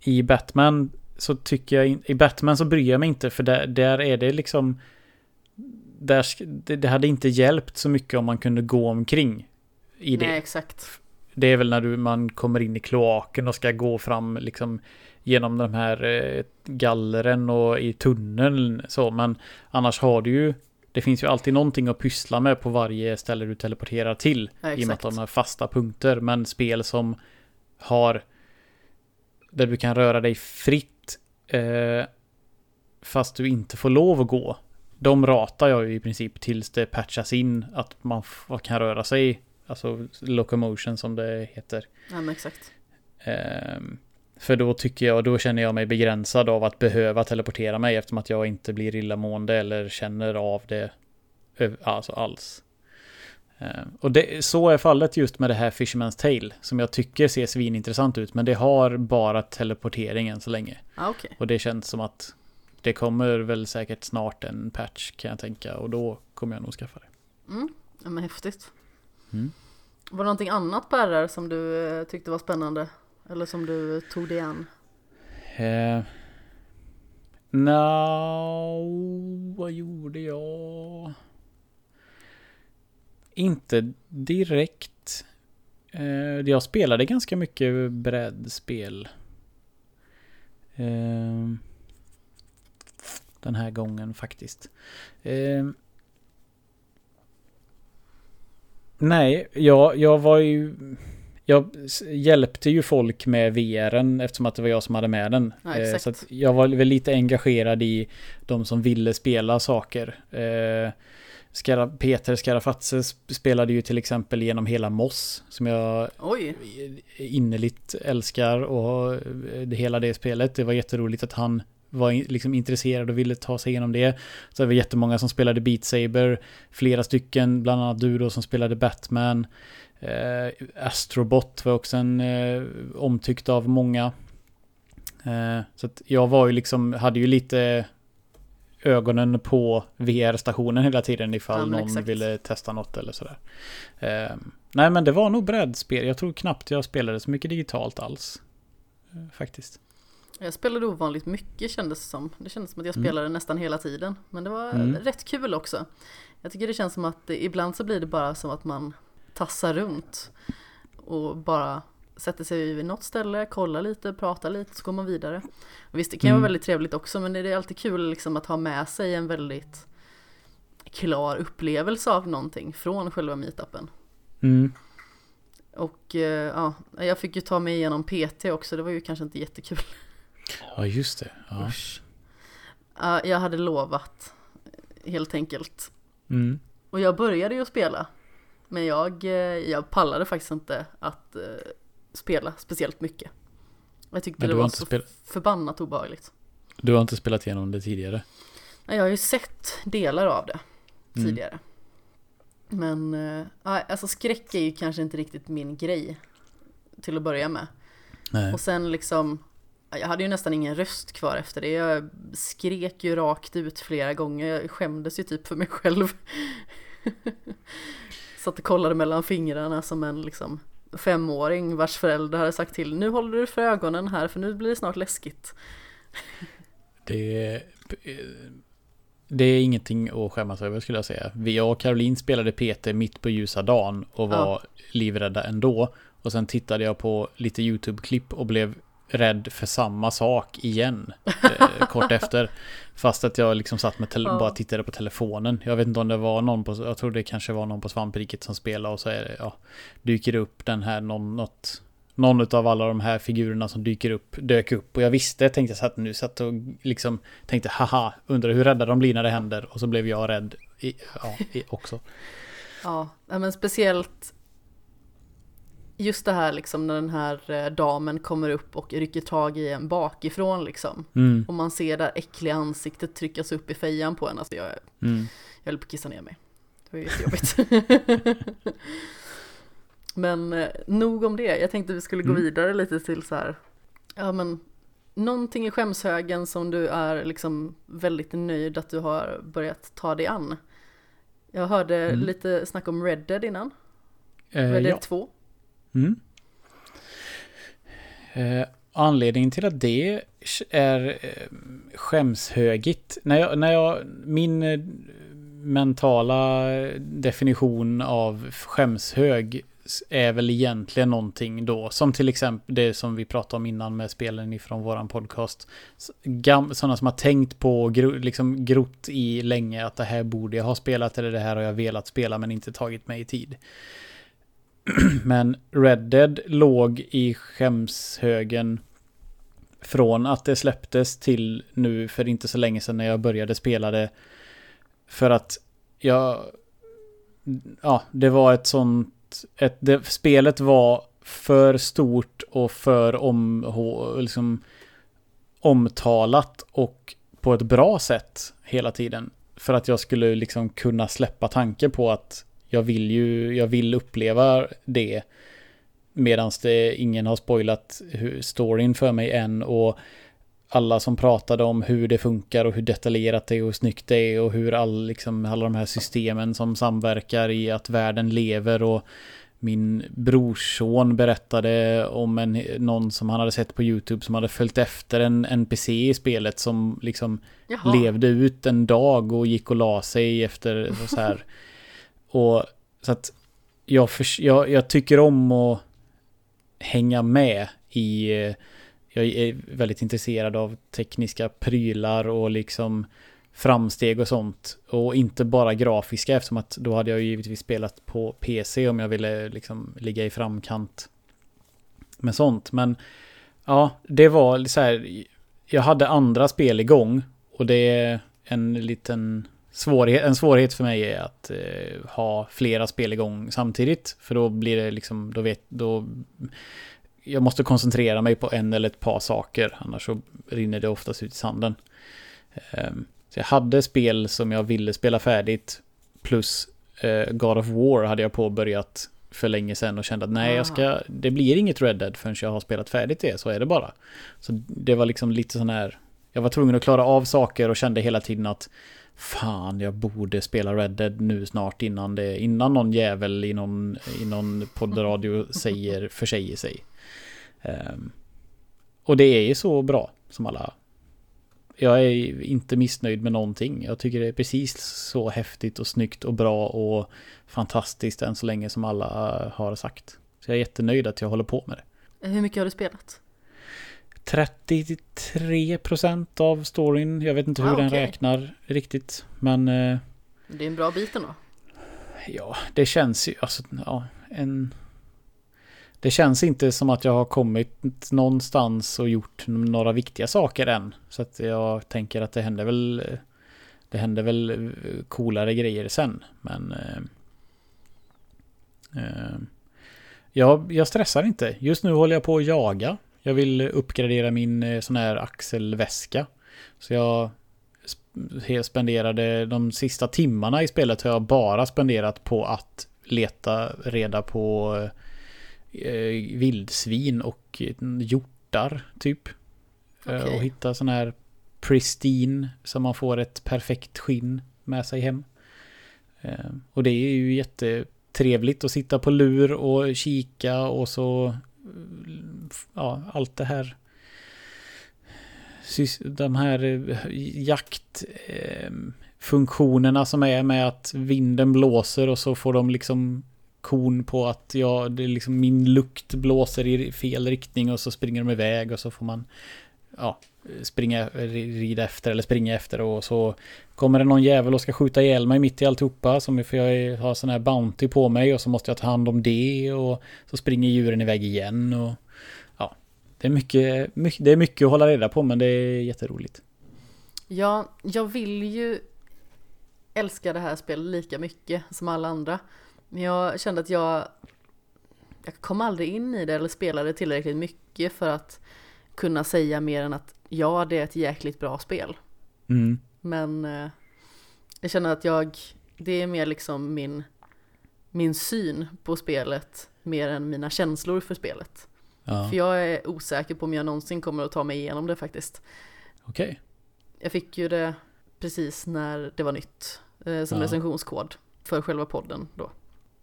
i Batman så tycker jag i Batman så bryr jag mig inte för där, där är det liksom där, det hade inte hjälpt så mycket om man kunde gå omkring i det. nej exakt. Det är väl när du, man kommer in i kloaken och ska gå fram liksom genom de här eh, gallren och i tunneln så. Men annars har du ju, det finns ju alltid någonting att pyssla med på varje ställe du teleporterar till. Ja, I och med att de har fasta punkter. Men spel som har där du kan röra dig fritt eh, fast du inte får lov att gå. De ratar jag ju i princip tills det patchas in att man kan röra sig. Alltså locomotion som det heter. Ja, men exakt. Ehm, för då tycker jag, då känner jag mig begränsad av att behöva teleportera mig eftersom att jag inte blir illamående eller känner av det alltså alls. Ehm, och det, så är fallet just med det här Fisherman's Tale som jag tycker ser svinintressant ut men det har bara teleportering än så länge. Ja, okej. Och det känns som att det kommer väl säkert snart en patch kan jag tänka och då kommer jag nog skaffa det. Mm. Men häftigt. Mm. Var det någonting annat på RR som du eh, tyckte var spännande? Eller som du tog dig an? Eh, no, vad gjorde jag? Inte direkt. Eh, jag spelade ganska mycket brädspel. Eh, den här gången faktiskt. Eh, nej, jag, jag var ju... Jag hjälpte ju folk med VRen eftersom att det var jag som hade med den. Ja, Eh, så jag var väl lite engagerad i de som ville spela saker. Eh, Skara, Peter Skarafatse sp- spelade ju till exempel genom hela Moss som jag Oj, innerligt älskar och eh, det, hela det spelet. Det var jätteroligt att han var liksom intresserad och ville ta sig igenom det. Så det var jättemånga som spelade Beat Saber, flera stycken, bland annat du då som spelade Batman. Eh, Astrobot var också en eh, omtyckt av många. Eh, så att jag var ju liksom, hade ju lite ögonen på VR-stationen hela tiden ifall Ja, någon exakt. ville testa något eller sådär. Eh, nej men det var nog brädspel. Jag tror knappt jag spelade så mycket digitalt alls. Eh, faktiskt. jag spelade ovanligt mycket kändes det som. Det kändes som att jag Mm. spelade nästan hela tiden. Men det var Mm. rätt kul också. Jag tycker det känns som att det, ibland så blir det bara som att man tassar runt. Och bara sätter sig vid något ställe, kollar lite, pratar lite, så går man vidare. Och visst, det kan ju Mm. vara väldigt trevligt också, men det är alltid kul liksom att ha med sig en väldigt klar upplevelse av någonting från själva meetupen. Mm. Och eh, ja, jag fick ju ta mig igenom PT också, det var ju kanske inte jättekul. Ja just det. Ja. Usch. Ja, jag hade lovat, helt enkelt. Mm. Och jag började ju spela. Men jag, eh, jag pallade faktiskt inte att eh, spela speciellt mycket. Jag tyckte Men det var så förbannat obehagligt. Du har inte spelat igenom det tidigare? Nej, Jag har ju sett delar av det Mm. tidigare. Men eh, ja, alltså skräck är ju kanske inte riktigt min grej till att börja med. Nej. Och sen liksom, ja, jag hade ju nästan ingen röst kvar efter det. Jag skrek ju rakt ut flera gånger. Jag skämdes ju typ för mig själv. Satt och kollade mellan fingrarna som en liksom femåring vars förälder hade sagt till nu håller du för ögonen här för nu blir det snart läskigt. Det, det är ingenting att skämmas över skulle jag säga. Jag och Caroline spelade PT mitt på ljusa dagen och var Ja. livrädda ändå. Och sen tittade jag på lite YouTube-klipp och blev rädd för samma sak igen. eh, kort efter. Fast att jag liksom satt med Ja. bara tittade på telefonen. Jag vet inte om det var någon på, jag tror det kanske var någon på svampriket som spelade och så är det, ja, dyker det upp den här, någon, något, någon av alla de här figurerna som dyker upp, dök upp. Och jag visste, tänkte så att nu satt och liksom tänkte haha, undrar hur rädda de blir när det händer. Och så blev jag rädd i, ja, i, också. Ja, men speciellt just det här liksom när den här eh, damen kommer upp och rycker tag i en bakifrån liksom. Mm, Och man ser det äckliga ansiktet tryckas upp i fejan på en. Alltså jag, mm. jag höll på att kissa ner mig. Det var ju jättejobbigt. men eh, nog om det. Jag tänkte vi skulle gå Mm. vidare lite till så här. Ja men någonting i skämshögen som du är liksom väldigt nöjd att du har börjat ta dig an. Jag hörde Mm. lite snack om Red Dead innan. Eh, Red Dead ja. 2. Mm. Eh, anledningen till att det är eh, skämshögigt. När jag, när jag, min eh, mentala definition av skämshög är väl egentligen någonting då. Som till exempel det som vi pratade om innan med spelen ifrån våran podcast. Sådana som har tänkt på, gro, liksom grott i länge att det här borde jag ha spelat eller det här har jag velat spela men inte tagit mig i tid. Men Red Dead låg i skämshögen från att det släpptes till nu för inte så länge sedan när jag började spela det. För att jag... Ja, det var ett sånt... Ett, det, spelet var för stort och för om, liksom, omtalat och på ett bra sätt hela tiden. För att jag skulle liksom kunna släppa tanken på att jag vill ju, jag vill uppleva det. Medan det ingen har spoilat hur, storyn för mig än och alla som pratade om hur det funkar och hur detaljerat det är och snyggt det är och hur all, liksom, alla de här systemen som samverkar i att världen lever och min brorson berättade om en, någon som han hade sett på YouTube som hade följt efter en NPC i spelet som liksom Jaha. levde ut en dag och gick och la sig efter så här. och så att jag, för, jag, jag tycker om att hänga med i... Eh, jag är väldigt intresserad av tekniska prylar och liksom framsteg och sånt. Och inte bara grafiska eftersom att då hade jag ju givetvis spelat på PC om jag ville liksom ligga i framkant med sånt. Men ja, det var så här. Jag hade andra spel igång och det är en liten svårighet. En svårighet för mig är att eh, ha flera spel igång samtidigt. För då blir det liksom, då vet, då jag måste koncentrera mig på en eller ett par saker, annars så rinner det oftast ut i sanden. Ehm, Så jag hade spel som jag ville spela färdigt, plus eh, God of War hade jag påbörjat för länge sedan och kände att nej, jag ska, det blir inget Red Dead förrän jag har spelat färdigt det, så är det bara. Så det var liksom lite sån här, jag var tvungen att klara av saker och kände hela tiden att Fan, jag borde spela Red Dead nu snart innan det, innan någon jävel i någon, i någon poddradio säger, försäger sig. Ehm, och det är ju så bra som alla. Jag är inte missnöjd med någonting. Jag tycker det är precis så häftigt och snyggt och bra och fantastiskt än så länge som alla har sagt. Så jag är jättenöjd att jag håller på med det. Hur mycket har du spelat? 33% av storyn. Jag vet inte hur Ah, den räknar riktigt. Men eh, Det är en bra bit ändå. ja, det känns ju, alltså, ja, en... Det känns inte som att jag har kommit någonstans och gjort några viktiga saker än. Så att jag tänker att det händer väl... Det händer väl eh, coolare grejer sen. Men... Eh, eh, jag, jag stressar inte. Just nu håller jag på att jaga. Jag vill uppgradera min eh, sån här axelväska. Så jag spenderade de sista timmarna i spelet har jag bara spenderat på att leta reda på eh, vildsvin och hjortar typ. Okay. Och hitta sån här pristine så man får ett perfekt skinn med sig hem. Och det är ju jättetrevligt att sitta på lur och kika och så ja, allt det här de här eh, jaktfunktionerna ehm, som är med att vinden blåser och så får de liksom kon på att ja, det är liksom min lukt blåser i fel riktning och så springer de iväg och så får man ja, springa, rida efter eller springa efter och så kommer det någon jävel och ska skjuta ihjäl mig mitt i alltihopa som för jag har sån här Bounty på mig och så måste jag ta hand om det och så springer djuren iväg igen och det är mycket, mycket, det är mycket att hålla reda på men det är jätteroligt. Ja, jag vill ju älska det här spelet lika mycket som alla andra. Men jag kände att jag, jag kom aldrig in i det eller spelade tillräckligt mycket för att kunna säga mer än att ja, det är ett jäkligt bra spel. Mm. Men eh, jag känner att jag, det är mer liksom min, min syn på spelet mer än mina känslor för spelet. Ja. För jag är osäker på om jag någonsin kommer att ta mig igenom det faktiskt. Okej. Okay. Jag fick ju det precis när det var nytt. Eh, som ja. recensionskod för själva podden då.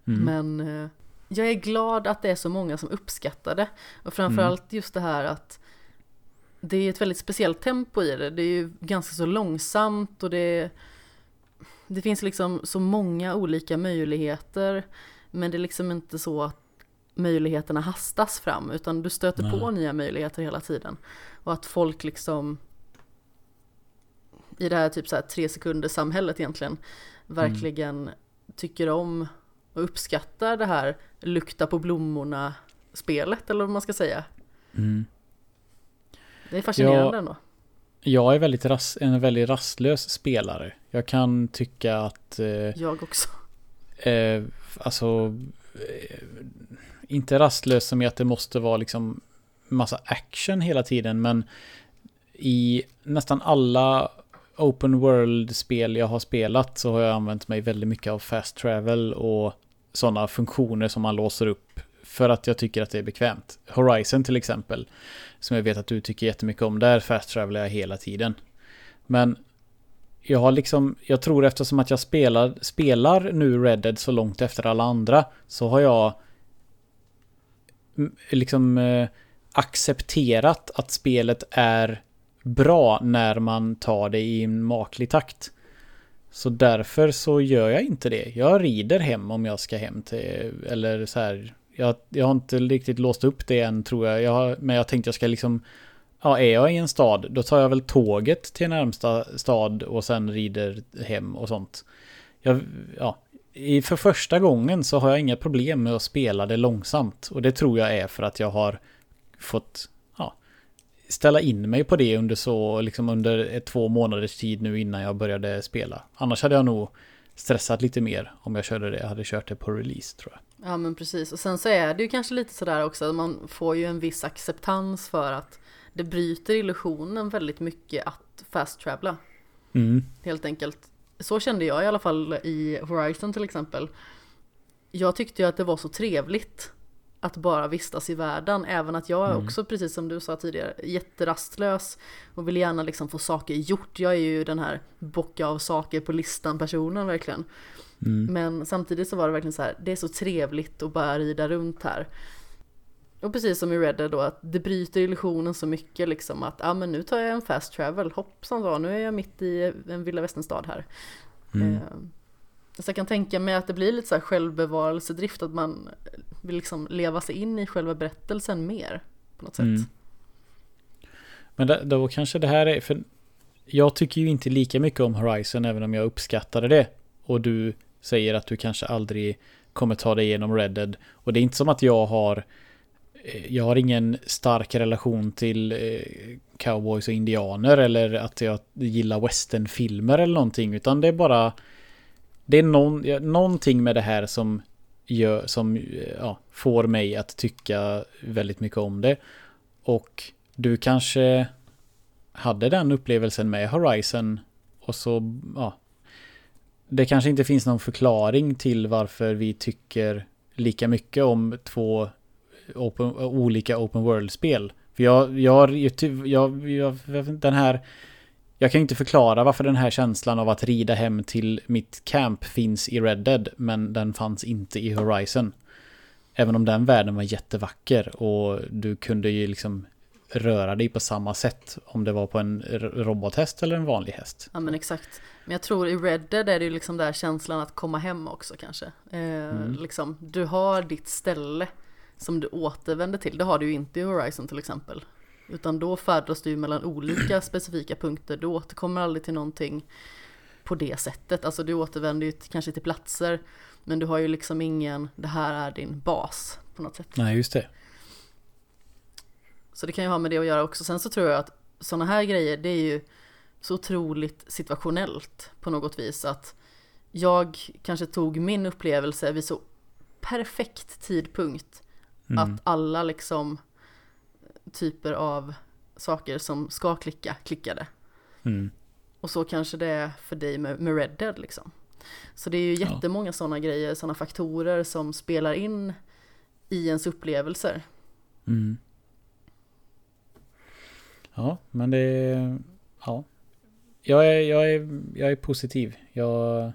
Mm. Men eh, jag är glad att det är så många som uppskattar det. Och framförallt mm. just det här att det är ett väldigt speciellt tempo i det. Det är ju ganska så långsamt och det, det finns liksom så många olika möjligheter. Men det är liksom inte så att möjligheterna hastas fram utan du stöter Nej. på nya möjligheter hela tiden. Och att folk liksom i det här typ så här tre sekunder samhället egentligen verkligen mm. tycker om och uppskattar det här lukta på blommorna spelet eller vad man ska säga. Mm. Det är fascinerande jag, ändå. Jag är väldigt ras, en väldigt rastlös spelare. Jag kan tycka att... Eh, jag också. Eh, alltså... Inte rastlös som i att det måste vara liksom massa action hela tiden, men i nästan alla open world-spel jag har spelat så har jag använt mig väldigt mycket av fast travel och sådana funktioner som man låser upp för att jag tycker att det är bekvämt. Horizon till exempel, som jag vet att du tycker jättemycket om, där fast travelar jag hela tiden. Men jag har liksom, jag tror eftersom att jag spelar, spelar nu Red Dead så långt efter alla andra så har jag liksom eh, accepterat att spelet är bra när man tar det i en maklig takt. Så därför så gör jag inte det. Jag rider hem om jag ska hem till, eller så här. Jag, jag har inte riktigt låst upp det än tror jag. jag har, men jag tänkte jag ska liksom, ja är jag i en stad då tar jag väl tåget till närmsta stad och sen rider hem och sånt. Jag, ja, i, för första gången så har jag inga problem med att spela det långsamt. Och det tror jag är för att jag har fått ja, ställa in mig på det under så, liksom under ett, två månaders tid nu innan jag började spela. Annars hade jag nog stressat lite mer om jag körde det. Jag hade kört det på release tror jag. Ja men precis. Och sen så är det ju kanske lite sådär också. Man får ju en viss acceptans för att det bryter illusionen väldigt mycket att fast travela. Mm. Helt enkelt så kände jag i alla fall i Horizon till exempel. Jag tyckte ju att det var så trevligt att bara vistas i världen, även att jag är mm. också, precis som du sa tidigare, jätterastlös och vill gärna liksom få saker gjort. Jag är ju den här bocka av saker på listan personen verkligen. Mm. Men samtidigt så var det verkligen så här, det är så trevligt att bara rida runt här. Och precis som i Red Dead då, att det bryter illusionen så mycket liksom att, ja ah, men nu tar jag en fast travel, hoppsan då, nu är jag mitt i en vilda västern-stad här. Mm. Eh, så jag kan tänka mig att det blir lite så här självbevarelsedrift, att man vill liksom leva sig in i själva berättelsen mer på något sätt. Mm. Men då, då kanske det här är, för jag tycker ju inte lika mycket om Horizon även om jag uppskattade det. Och du säger att du kanske aldrig kommer ta dig igenom Red Dead. Och det är inte som att jag har Eh, jag har ingen stark relation till eh, cowboys och indianer eller att jag gillar westernfilmer eller någonting utan det är bara det är någon, någonting med det här som gör, som ja, får mig att tycka väldigt mycket om det. Och du kanske hade den upplevelsen med Horizon och så, ja. Det kanske inte finns någon förklaring till varför vi tycker lika mycket om två open, olika open world-spel. För jag, jag, jag, jag, jag, den här... Jag kan inte förklara varför den här känslan av att rida hem till mitt camp finns i Red Dead, men den fanns inte i Horizon. Även om den världen var jättevacker och du kunde ju liksom röra dig på samma sätt om det var på en robothäst eller en vanlig häst. Ja men exakt. Men jag tror i Red Dead är det ju liksom där känslan att komma hem också kanske. Eh, mm. liksom, du har ditt ställe som du återvänder till. Det har du ju inte i Horizon till exempel. Utan då färdas du mellan olika specifika punkter. Du återkommer aldrig till någonting på det sättet. Alltså du återvänder ju kanske till platser. Men du har ju liksom ingen, det här är din bas på något sätt. Nej, just det. Så det kan ju ha med det att göra också. Sen så tror jag att sådana här grejer, det är ju så otroligt situationellt på något vis. Att jag kanske tog min upplevelse vid så perfekt tidpunkt. Mm. Att alla liksom typer av saker som ska klicka, klickade. Mm. Och så kanske det är för dig med, med Red Dead liksom. Så det är ju jättemånga ja. sådana grejer, sådana faktorer som spelar in i ens upplevelser. Mm. Ja, men det är... Ja. Jag är, jag är, jag är positiv. Jag,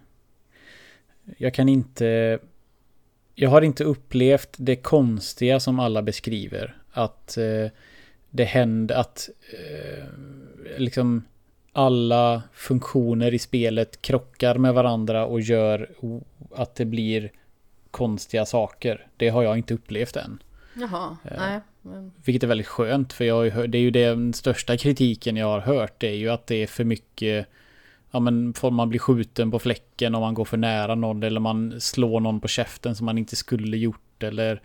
jag kan inte... Jag har inte upplevt det konstiga som alla beskriver. Att eh, det händer att eh, liksom alla funktioner i spelet krockar med varandra och gör att det blir konstiga saker. Det har jag inte upplevt än. Jaha, eh, nej. Men... Vilket är väldigt skönt för jag har, det är ju den största kritiken jag har hört. Det är ju att det är för mycket Ja men får man bli skjuten på fläcken om man går för nära någon eller man slår någon på käften som man inte skulle gjort eller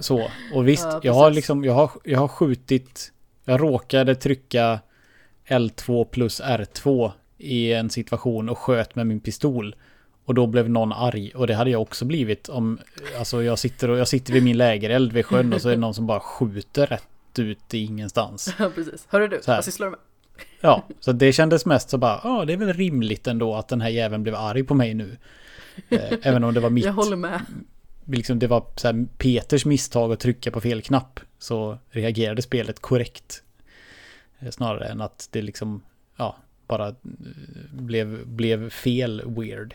så. Och visst, ja, jag har liksom, jag har, jag har skjutit, jag råkade trycka L2 plus R2 i en situation och sköt med min pistol. Och då blev någon arg och det hade jag också blivit om Alltså jag sitter, och, jag sitter vid min lägereld vid sjön och så är det någon som bara skjuter rätt ut i ingenstans. Ja precis. Hörru du, vad sysslar du med? Ja, så det kändes mest så bara, ja det är väl rimligt ändå att den här jäveln blev arg på mig nu. Eh, även om det var mitt. Jag håller med. Liksom det var så Peters misstag att trycka på fel knapp. Så reagerade spelet korrekt. Eh, snarare än att det liksom, ja, bara eh, blev, blev fel weird.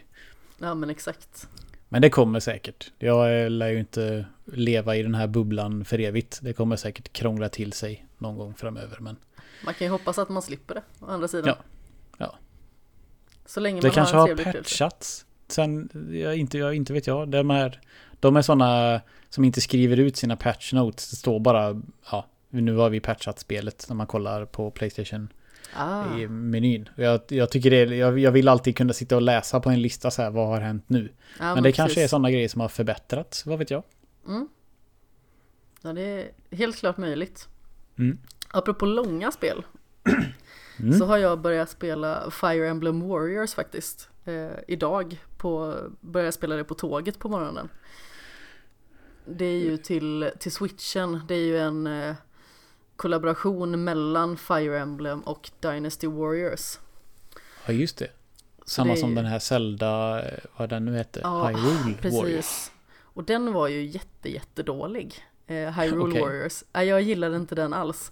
Ja men exakt. Men det kommer säkert. Jag lär ju inte leva i den här bubblan för evigt. Det kommer säkert krångla till sig någon gång framöver. Men... Man kan ju hoppas att man slipper det, å andra sidan. Ja. ja. Så länge det man kanske har, har patchats. Sen, jag, inte, jag, inte vet jag. De är, de är sådana som inte skriver ut sina patch notes. Det står bara, ja, nu har vi patchat spelet när man kollar på Playstation ah. i menyn. Jag, jag tycker det, jag, jag, vill alltid kunna sitta och läsa på en lista så här, vad har hänt nu? Ja, men, men, det precis. kanske är sådana grejer som har förbättrats, vad vet jag? Mm. Ja, det är helt klart möjligt. Mm. Apropå långa spel. Mm. Så har jag börjat spela Fire Emblem Warriors faktiskt. Eh, idag på, började jag spela det på tåget på morgonen. Det är ju till, till switchen, det är ju en eh, kollaboration mellan Fire Emblem och Dynasty Warriors. Ja just det. Samma det som den här Zelda, vad den nu heter, ja, Hyrule precis. Warriors. Och den var ju jätte jättedålig. Eh, Hyrule okay. Warriors. Nej, jag gillade inte den alls.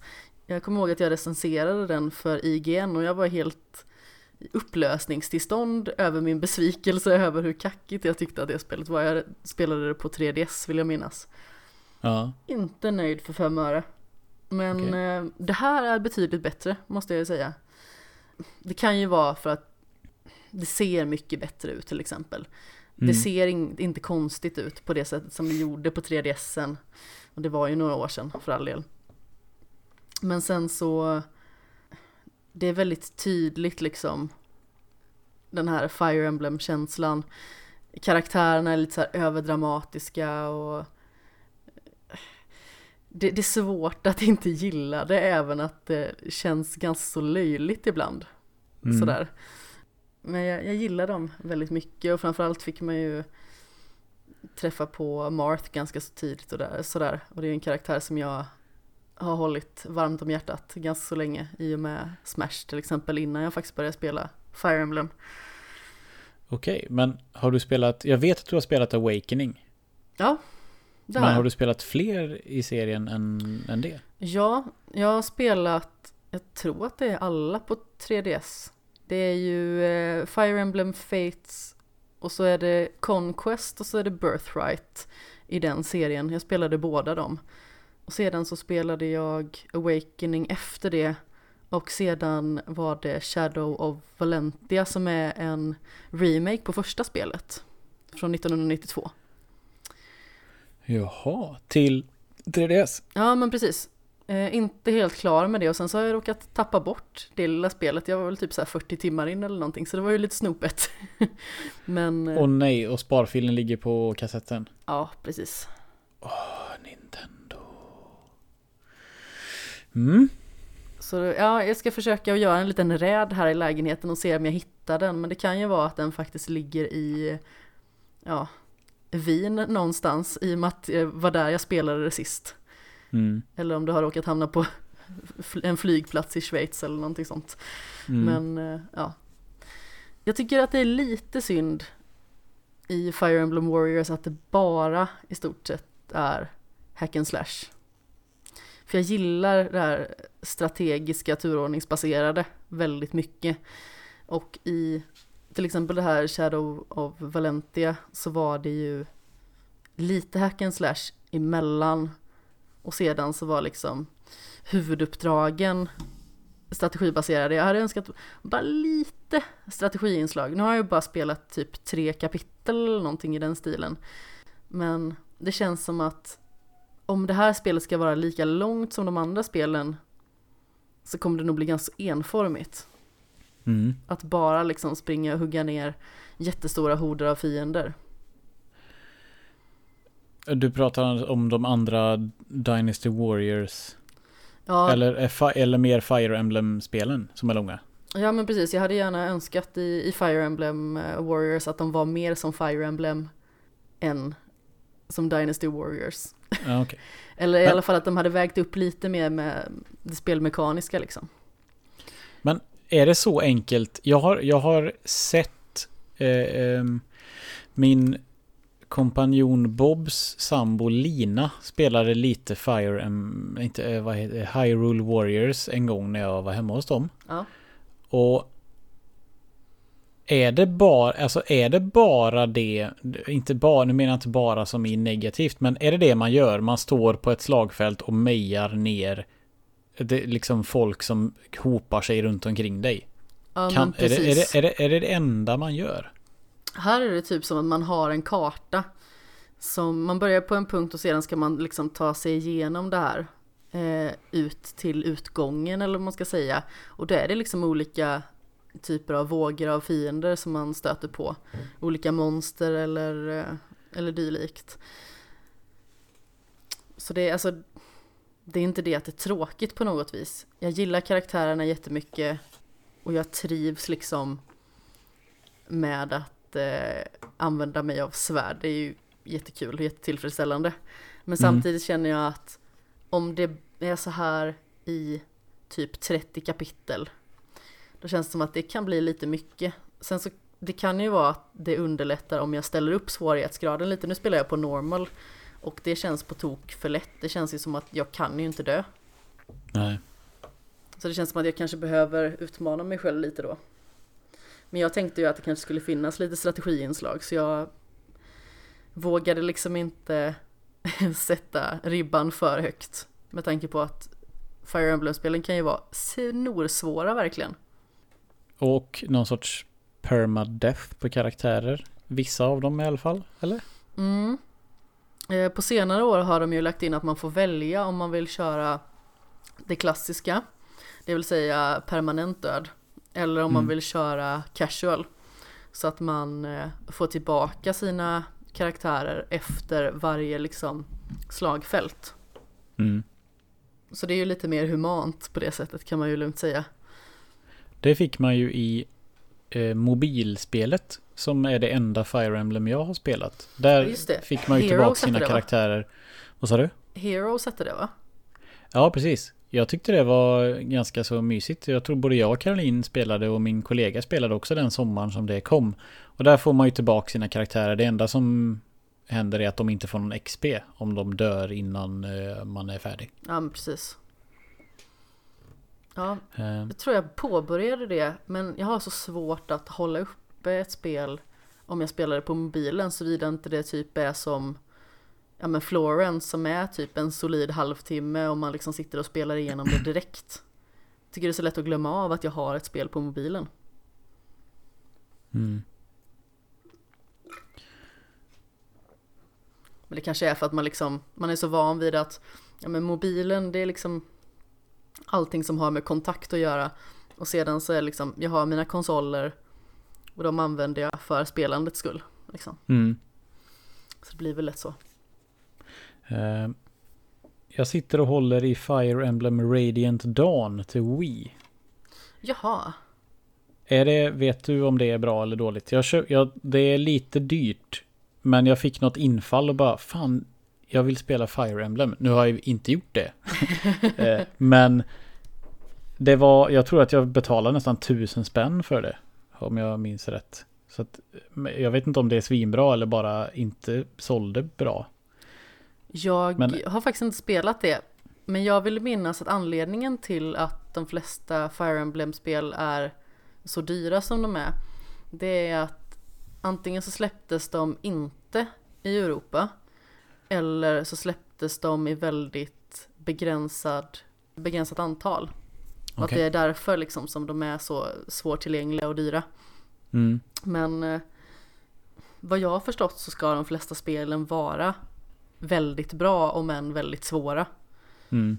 Jag kommer ihåg att jag recenserade den för IGN och jag var helt i upplösningstillstånd över min besvikelse över hur kackigt jag tyckte att det spelet var. Jag spelade det på 3DS vill jag minnas. Ja. Inte nöjd för fem öre. Men okay. eh, det här är betydligt bättre måste jag säga. Det kan ju vara för att det ser mycket bättre ut till exempel. Mm. Det ser in, inte konstigt ut på det sättet som det gjorde på 3DSen. Och det var ju några år sedan för all del. Men sen så, det är väldigt tydligt liksom den här Fire Emblem-känslan. Karaktärerna är lite så överdramatiska och det, det, är svårt att inte gilla det även att det känns ganska så löjligt ibland. Mm. Sådär. Men jag, jag gillar dem väldigt mycket och framförallt fick man ju träffa på Marth ganska så tidigt och där, sådär. Och det är en karaktär som jag har hållit varmt om hjärtat ganska så länge i och med Smash till exempel innan jag faktiskt började spela Fire Emblem. Okej, men har du spelat, jag vet att du har spelat Awakening. Ja, det Men har du spelat fler i serien än, än det? Ja, jag har spelat, jag tror att det är alla på 3DS. Det är ju eh, Fire Emblem Fates och så är det Conquest och så är det Birthright i den serien. Jag spelade båda dem. Och sedan så spelade jag Awakening efter det och sedan var det Shadow of Valentia som är en remake på första spelet från 1992. Jaha, till 3DS? Ja men precis. Eh, inte helt klar med det och sen så har jag råkat tappa bort det lilla spelet. Jag var väl typ så här 40 timmar in eller någonting så det var ju lite snopet. men eh, Åh nej, och sparfilen ligger på kassetten. ja, precis. Nintendo. Mm. Så ja, jag ska försöka göra en liten räd här i lägenheten och se om jag hittar den. Men det kan ju vara att den faktiskt ligger i ja, Wien någonstans i och med att det var där jag spelade det sist. Mm. Eller om du har råkat hamna på en flygplats i Schweiz eller någonting sånt. Mm. Men eh, ja. Jag tycker att det är lite synd i Fire Emblem Warriors att det bara i stort sett är hack and slash. För jag gillar det här strategiska turordningsbaserade väldigt mycket. Och i till exempel det här Shadow of Valentia så var det ju lite hack and slash emellan. Och sedan så var liksom huvuduppdragen strategibaserade. Jag hade önskat bara lite strategiinslag. Nu har jag ju bara spelat typ tre kapitel eller någonting i den stilen. Men det känns som att om det här spelet ska vara lika långt som de andra spelen så kommer det nog bli ganska enformigt. Mm. Att bara liksom springa och hugga ner jättestora horder av fiender. Du pratar om de andra Dynasty Warriors. Ja, Eller, fi- eller mer Fire Emblem-spelen som är långa. ja men precis, jag hade gärna önskat i, i Fire Emblem eh, Warriors att de var mer som Fire Emblem än som Dynasty Warriors. Ja, okej. Eller i Men- alla fall att de hade vägt upp lite mer med det spelmekaniska liksom. Är det så enkelt? Jag har, jag har sett eh, ehm, min kompanjon Bobs sambo Lina spelade lite Fire Em, inte, eh, vad heter Hyrule Warriors en gång när jag var hemma hos dem. Ja. Och är det bara, alltså är det bara det, inte bara, nu menar jag inte bara som i negativt, men är det det man gör? Man står på ett slagfält och mejar ner det, liksom folk som hopar sig runt omkring dig. Ja Kan, är, det, är, det, är, det, är det det enda man gör? Här är det typ som att man har en karta. Som man börjar på en punkt och sedan ska man liksom ta sig igenom det här. Eh, ut till utgången eller vad man ska säga. Och då är det liksom olika typer av vågor av fiender som man stöter på. Olika monster eller, eh, eller dylikt. Så det är alltså det är inte det att det är tråkigt på något vis. Jag gillar karaktärerna jättemycket och jag trivs liksom med att eh, använda mig av svärd. Det är ju jättekul och jättetillfredsställande. Men Mm. samtidigt känner jag att om det är så här i typ 30 kapitel då känns det som att det kan bli lite mycket. Sen så det kan ju vara att det underlättar om jag ställer upp svårighetsgraden lite. Nu spelar jag på normal och det känns på tok för lätt. Det känns ju som att jag kan ju inte dö. Nej. Så det känns som att jag kanske behöver utmana mig själv lite då. Men jag tänkte ju att det kanske skulle finnas lite strategiinslag så jag vågade liksom inte sätta ribban för högt. Med tanke på att Fire Emblem-spelen kan ju vara snorsvåra verkligen. Och någon sorts permadeath på karaktärer. Vissa av dem i alla fall, eller? Mm. Eh, På senare år har de ju lagt in att man får välja om man vill köra det klassiska, det vill säga permanent död, eller om man Mm. vill köra casual. Så att man eh, får tillbaka sina karaktärer efter varje liksom slagfält. Mm. Så det är ju lite mer humant på det sättet kan man ju lugnt säga. Det fick man ju i eh, mobilspelet. Som är det enda Fire Emblem jag har spelat. Där fick man ju Heroes tillbaka sina det, karaktärer. Vad sa du? Heroes hette det va? Ja, precis. Jag tyckte det var ganska så mysigt. Jag tror både jag och Caroline spelade och min kollega spelade också den sommaren som det kom. Och där får man ju tillbaka sina karaktärer. Det enda som händer är att de inte får någon XP om de dör innan eh, man är färdig. Ja, men precis. Ja, Eh, jag tror jag påbörjade det, men jag har så svårt att hålla uppe ett spel om jag spelar det på mobilen, såvida inte det typ är som ja men Florence som är typ en solid halvtimme och man liksom sitter och spelar igenom det direkt. Tycker det är så lätt att glömma av att jag har ett spel på mobilen. Mm. Men det kanske är för att man liksom, man är så van vid att ja men mobilen det är liksom allting som har med kontakt att göra. Och sedan så är liksom, jag har mina konsoler och de använder jag för spelandets skull. Liksom. Mm. Så det blir väl lätt så. Eh, jag sitter och håller i Fire Emblem Radiant Dawn till Wii. Jaha, Är det, vet du om det är bra eller dåligt? Jag köp, jag, det är lite dyrt. Men jag fick något infall och bara fan, jag vill spela Fire Emblem. Nu har jag inte gjort det. Eh, men det var, jag tror att jag betalade nästan tusen spänn för det. Om jag minns rätt. Så att, jag vet inte om det är svinbra eller bara inte sålde bra. jag Men- har faktiskt inte spelat det. Men jag vill minnas att anledningen till att de flesta Fire Emblem-spel är så dyra som de är. Det är att antingen så släpptes de inte i Europa. Eller så släpptes de i väldigt begränsad, begränsat antal. Och att det är därför liksom som de är så svårtillgängliga och dyra. Mm. Men eh, vad jag har förstått så ska de flesta spelen vara väldigt bra om än väldigt svåra. Mm.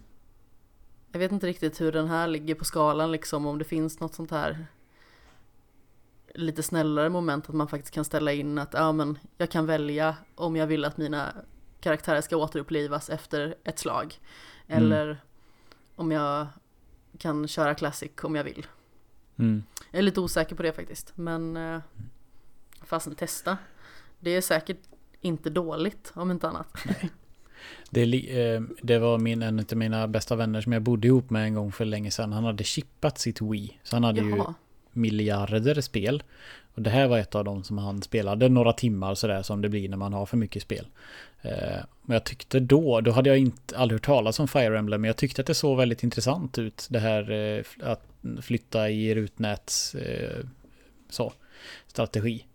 Jag vet inte riktigt hur den här ligger på skalan liksom om det finns något sånt här lite snällare moment att man faktiskt kan ställa in att ja men jag kan välja om jag vill att mina karaktärer ska återupplivas efter ett slag. Mm. Eller om jag kan köra classic om jag vill. Mm. Jag är lite osäker på det faktiskt, men eh, fasen testa. Det är säkert inte dåligt om inte annat. Det, eh, det var min, en av mina bästa vänner som jag bodde ihop med en gång för länge sedan. Han hade chippat sitt Wii. Så han hade ju Jaha, miljarder spel. Och det här var ett av dem som han spelade några timmar sådär som det blir när man har för mycket spel. Eh, men jag tyckte då, då hade jag inte aldrig hört talas om Fire Emblem, men jag tyckte att det såg väldigt intressant ut. Det här eh, att flytta i rutnäts eh, så, strategi.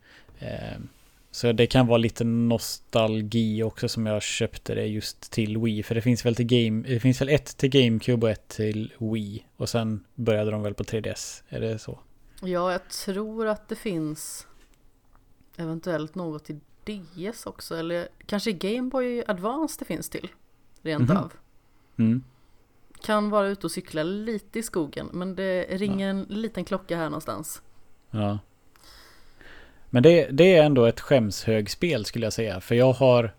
Så det kan vara lite nostalgi också som jag köpte det just till Wii. För det finns väl till Game, det finns väl ett till GameCube och ett till Wii. Och sen började de väl på 3DS. Är det så? Ja jag tror att det finns eventuellt något till DS också, eller kanske Game Boy Advance det finns till. Rent Mhm. av. Mm. Kan vara ute och cykla lite i skogen, men det ringer en liten klocka här någonstans. Ja. Men det, det är ändå ett skämshögspel skulle jag säga. För jag har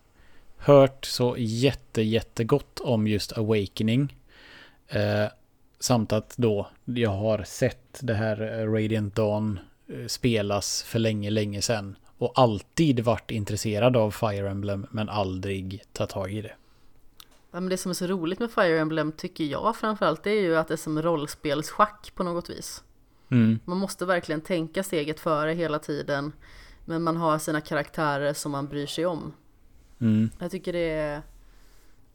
hört så jätte, jättegott om just Awakening. Eh, samt att då jag har sett det här eh, Radiant Dawn eh, spelas för länge, länge sedan. Och alltid varit intresserad av Fire Emblem men aldrig tagit tag i det. Ja, men det som är så roligt med Fire Emblem tycker jag framförallt det är ju att det är som rollspelsschack på något vis. Mm, Man måste verkligen tänka steget före hela tiden. Men man har sina karaktärer som man bryr sig om. mm. Jag tycker det är,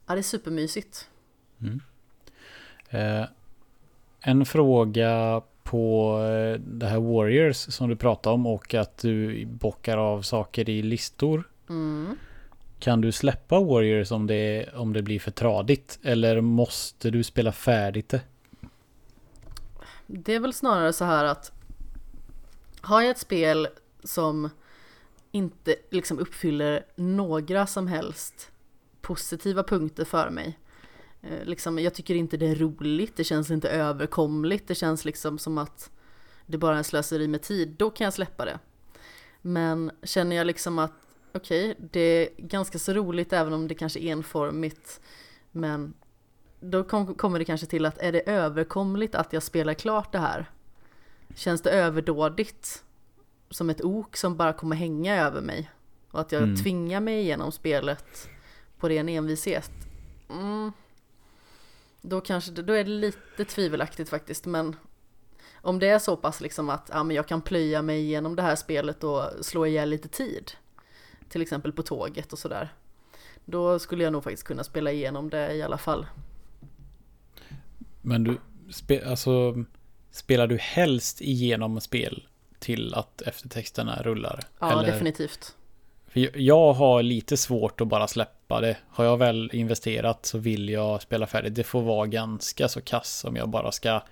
ja, det är supermysigt. Eh, en fråga på eh, det här Warriors som du pratade om och att du bockar av saker i listor. Mm. Kan du släppa Warriors om det, om det blir för tradigt? Eller måste du spela färdigt det? Det är väl snarare så här att har jag ett spel som inte liksom uppfyller några som helst positiva punkter för mig. Eh, Liksom, jag tycker inte det är roligt, det känns inte överkomligt, det känns liksom som att det bara är en slöseri med tid, då kan jag släppa det. Men känner jag liksom att okej, det är ganska så roligt även om det kanske är enformigt, men då kom, kommer det kanske till att är det överkomligt att jag spelar klart det här? Känns det överdådigt? Som ett ok som bara kommer hänga över mig? Och att jag Mm. tvingar mig igenom spelet på ren envishet? Mm. Då kanske det, då är det lite tvivelaktigt faktiskt men om det är så pass liksom att ja, men jag kan plöja mig igenom det här spelet och slå ihjäl lite tid till exempel på tåget och sådär då skulle jag nog faktiskt kunna spela igenom det i alla fall. Men du, spe, alltså, spelar du helst igenom spel till att eftertexterna rullar? Ja, Eller? definitivt. För jag har lite svårt att bara släppa det. Har jag väl investerat så vill jag spela färdigt. Det får vara ganska så kass om jag bara ska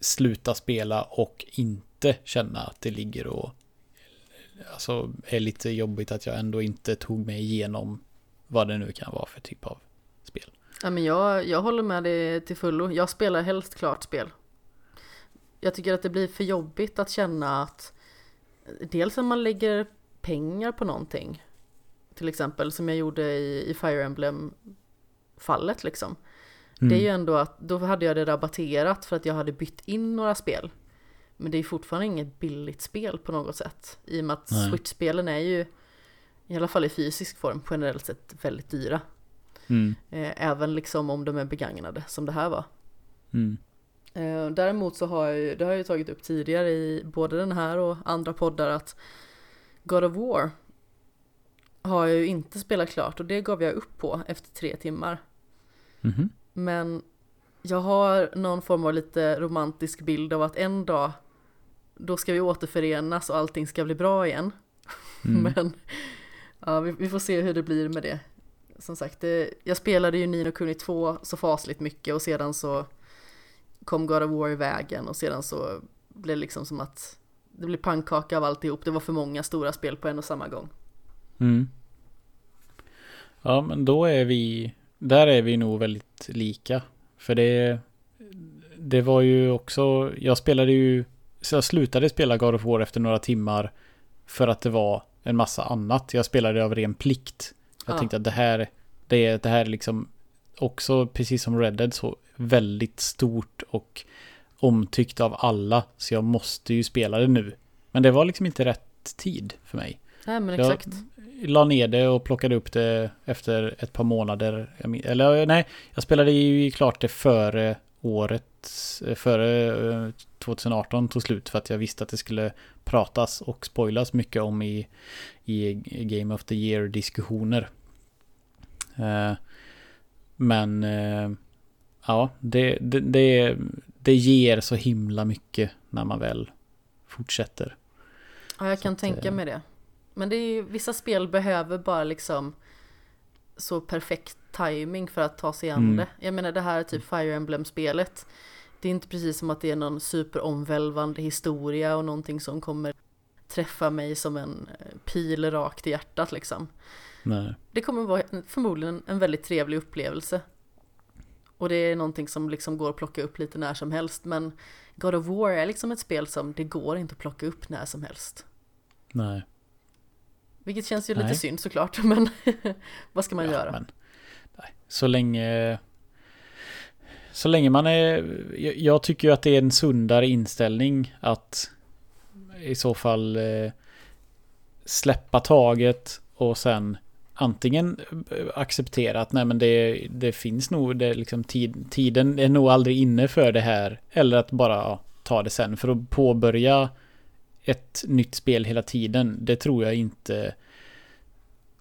sluta spela och inte känna att det ligger och alltså är lite jobbigt att jag ändå inte tog mig igenom vad det nu kan vara för typ av spel. Ja, men jag, jag håller med dig till fullo. Jag spelar helst klart spel. Jag tycker att det blir för jobbigt att känna att dels när man lägger pengar på någonting, till exempel som jag gjorde i, i Fire Emblem fallet liksom. Mm. Det är ju ändå att då hade jag det rabatterat för att jag hade bytt in några spel. Men det är fortfarande inget billigt spel på något sätt. I och med att Switch-spelen är ju i alla fall i fysisk form, generellt sett väldigt dyra. Mm. Eh, även liksom om de är begagnade, som det här var. Mm. Eh, däremot så har jag, det har jag ju tagit upp tidigare i både den här och andra poddar att God of War har jag ju inte spelat klart och det gav jag upp på efter tre timmar. Mm. Men jag har någon form av lite romantisk bild av att en dag då ska vi återförenas och allting ska bli bra igen. Mm. Men Ja, vi, vi, får se hur det blir med det. Som sagt, det, jag spelade ju Nino Kuni 2 så fasligt mycket och sedan så kom God of War i vägen och sedan så blev det liksom som att det blev pannkaka av alltihop. Det var för många stora spel på en och samma gång. Mm. Ja, men då är vi, där är vi nog väldigt lika. För det, det var ju också, jag spelade ju, så jag slutade spela God of War efter några timmar för att det var en massa annat. Jag spelade av ren plikt. Jag ja. tänkte att det här, det är, det här är liksom också, precis som Red Dead, så väldigt stort och omtyckt av alla. Så jag måste ju spela det nu. Men det var liksom inte rätt tid för mig. Nej, men exakt. Jag la ner det och plockade upp det efter ett par månader. Eller nej, jag spelade ju klart det före året, före 2018 tog slut för att jag visste att det skulle pratas och spoilas mycket om i, i Game of the Year diskussioner. Eh, men eh, ja, det, det, det, det ger så himla mycket när man väl fortsätter. Ja, jag kan så tänka att, eh, mig det. Men det är ju, vissa spel behöver bara liksom så perfekt timing för att ta sig an mm. det. Jag menar det här typ Fire Emblem-spelet. Det är inte precis som att det är någon superomvälvande historia och någonting som kommer träffa mig som en eh, pil rakt i hjärtat liksom. Nej. Det kommer vara förmodligen en väldigt trevlig upplevelse. Och det är någonting som liksom går att plocka upp lite när som helst. Men God of War är liksom ett spel som det går inte att plocka upp när som helst. Nej. Vilket känns ju Nej. lite synd såklart, men vad ska man ja, göra? Men, nej. Så länge så länge man är... Jag tycker ju att det är en sundare inställning att i så fall eh, släppa taget och sen antingen acceptera att nej men det, det finns nog, det liksom tid, tiden är nog aldrig inne för det här. Eller att bara ja, ta det sen. För att påbörja ett nytt spel hela tiden, det tror jag inte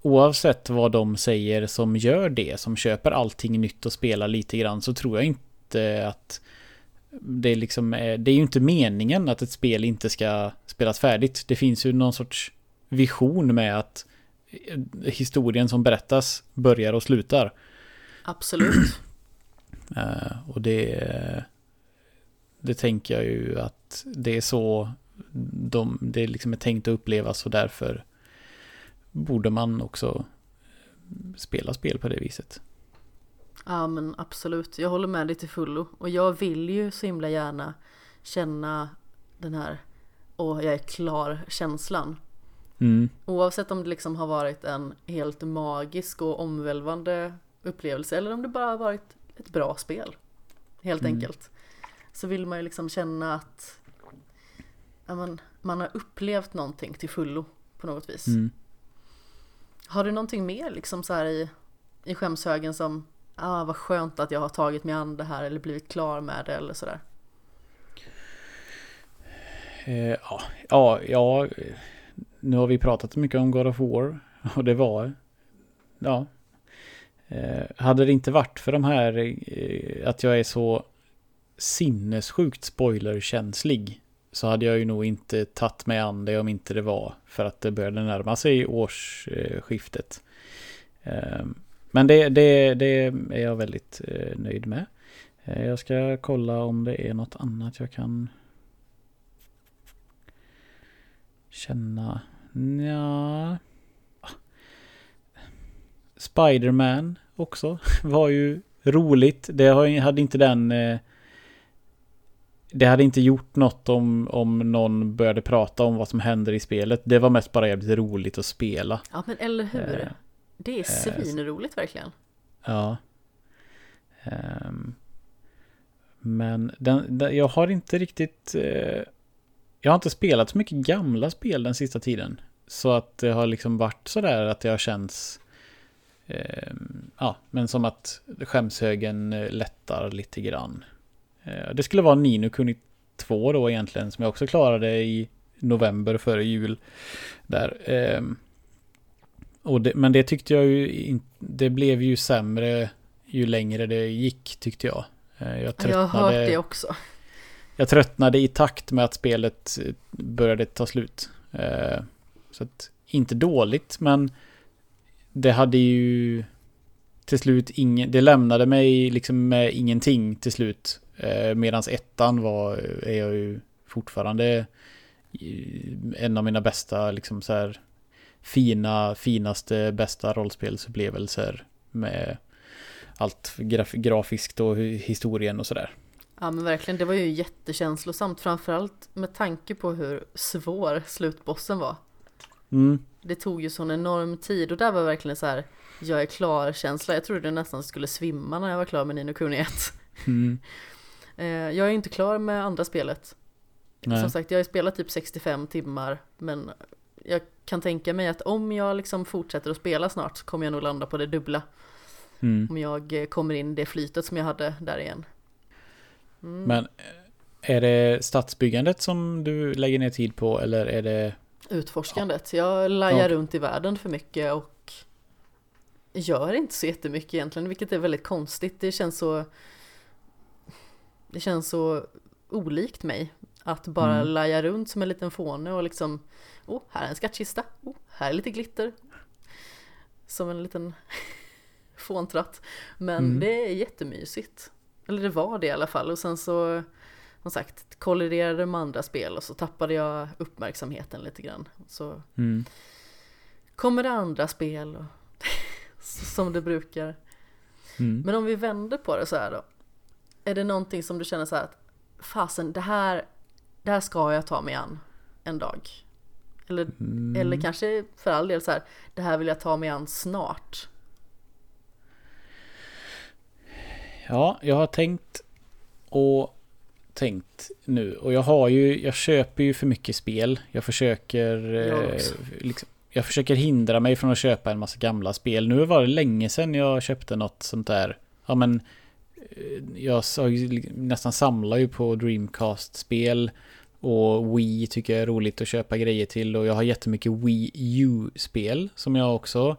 oavsett vad de säger som gör det, som köper allting nytt och spelar lite grann, så tror jag inte att det är liksom, är, det är ju inte meningen att ett spel inte ska spelas färdigt. Det finns ju någon sorts vision med att historien som berättas börjar och slutar. Absolut. uh, och det, det tänker jag ju att det är så de, det liksom är tänkt att upplevas och därför borde man också spela spel på det viset. Ja men absolut, jag håller med dig till fullo. Och jag vill ju så himla gärna känna den här åh jag är klar känslan. Mm. Oavsett om det liksom har varit en helt magisk och omvälvande upplevelse eller om det bara har varit ett bra spel. Helt mm. enkelt. Så vill man ju liksom känna att ja, men, man har upplevt någonting till fullo på något vis. Mm. Har du någonting mer liksom så här i, i skämshögen som ah, vad skönt att jag har tagit mig an det här eller blivit klar med det eller sådär? Eh, ja, ja, ja, nu har vi pratat mycket om God of War och det var, ja. Eh, hade det inte varit för de här, eh, att jag är så sinnessjukt spoilerkänslig så hade jag ju nog inte tagit mig an det om inte det var för att det började närma sig årsskiftet. Eh, men det, det, det är jag väldigt eh, nöjd med. Eh, jag ska kolla om det är något annat jag kan känna. Ja. Spiderman också var ju roligt. Det hade inte den eh, det hade inte gjort något om, om någon började prata om vad som händer i spelet. Det var mest bara jävligt roligt att spela. Ja men eller hur. Eh, det är eh, svinroligt verkligen. Ja. Um, men den, den, jag har inte riktigt... Uh, jag har inte spelat så mycket gamla spel den sista tiden. Så att det har liksom varit sådär att det har känts... Uh, ja, men som att skämshögen lättar lite grann. Eh, det skulle vara Nino Kuni 2 då egentligen, som jag också klarade i november före jul. Där. Ehm, och det, men det tyckte jag ju inte, det blev ju sämre ju längre det gick tyckte jag. Eh, jag, tröttnade, jag har hört det också. Jag tröttnade i takt med att spelet eh, började ta slut. Eh, så att, inte dåligt, men det hade ju till slut ingen, det lämnade mig liksom med ingenting till slut. Eh, ettan var, är jag ju fortfarande eh, en av mina bästa, liksom så här fina, finaste, bästa rollspelsupplevelser med allt graf grafiskt och historien och sådär. Ja men verkligen, det var ju jättekänslosamt framförallt med tanke på hur svår slutbossen var. Mm. Det tog ju sån enorm tid och där var verkligen så här, jag är klar känsla. Jag trodde nästan skulle svimma när jag var klar med Nino Kuni 1. Mm. Eh, jag är inte klar med andra spelet. Nej. Som sagt, jag har spelat typ 65 timmar, men jag kan tänka mig att om jag liksom fortsätter att spela snart så kommer jag nog landa på det dubbla. Mm. Om jag eh, kommer in i det flytet som jag hade där igen. Mm. Men eh, är det stadsbyggandet som du lägger ner tid på eller är det? Utforskandet. Jag lajar ja. runt i världen för mycket och gör inte så jättemycket egentligen, vilket är väldigt konstigt. Det känns så det känns så olikt mig att bara mm. laja runt som en liten fåne och liksom Oh, här är en skattkista, oh, här är lite glitter Som en liten fåntratt Men mm. det är jättemysigt Eller det var det i alla fall och sen så Som sagt kolliderade med andra spel och så tappade jag uppmärksamheten lite grann Så mm. Kommer det andra spel och Som det brukar mm. Men om vi vänder på det så här då är det någonting som du känner så här att fasen, det här, det här ska jag ta mig an en dag? Eller, mm. eller kanske för all del så här, det här vill jag ta mig an snart? Ja, jag har tänkt och tänkt nu och jag har ju, jag köper ju för mycket spel. Jag försöker jag, eh, liksom, jag försöker hindra mig från att köpa en massa gamla spel. Nu var det länge sedan jag köpte något sånt där. Ja men Eh, jag nästan samlar ju på Dreamcast-spel. Och Wii tycker jag är roligt att köpa grejer till. Och jag har jättemycket Wii U-spel som jag också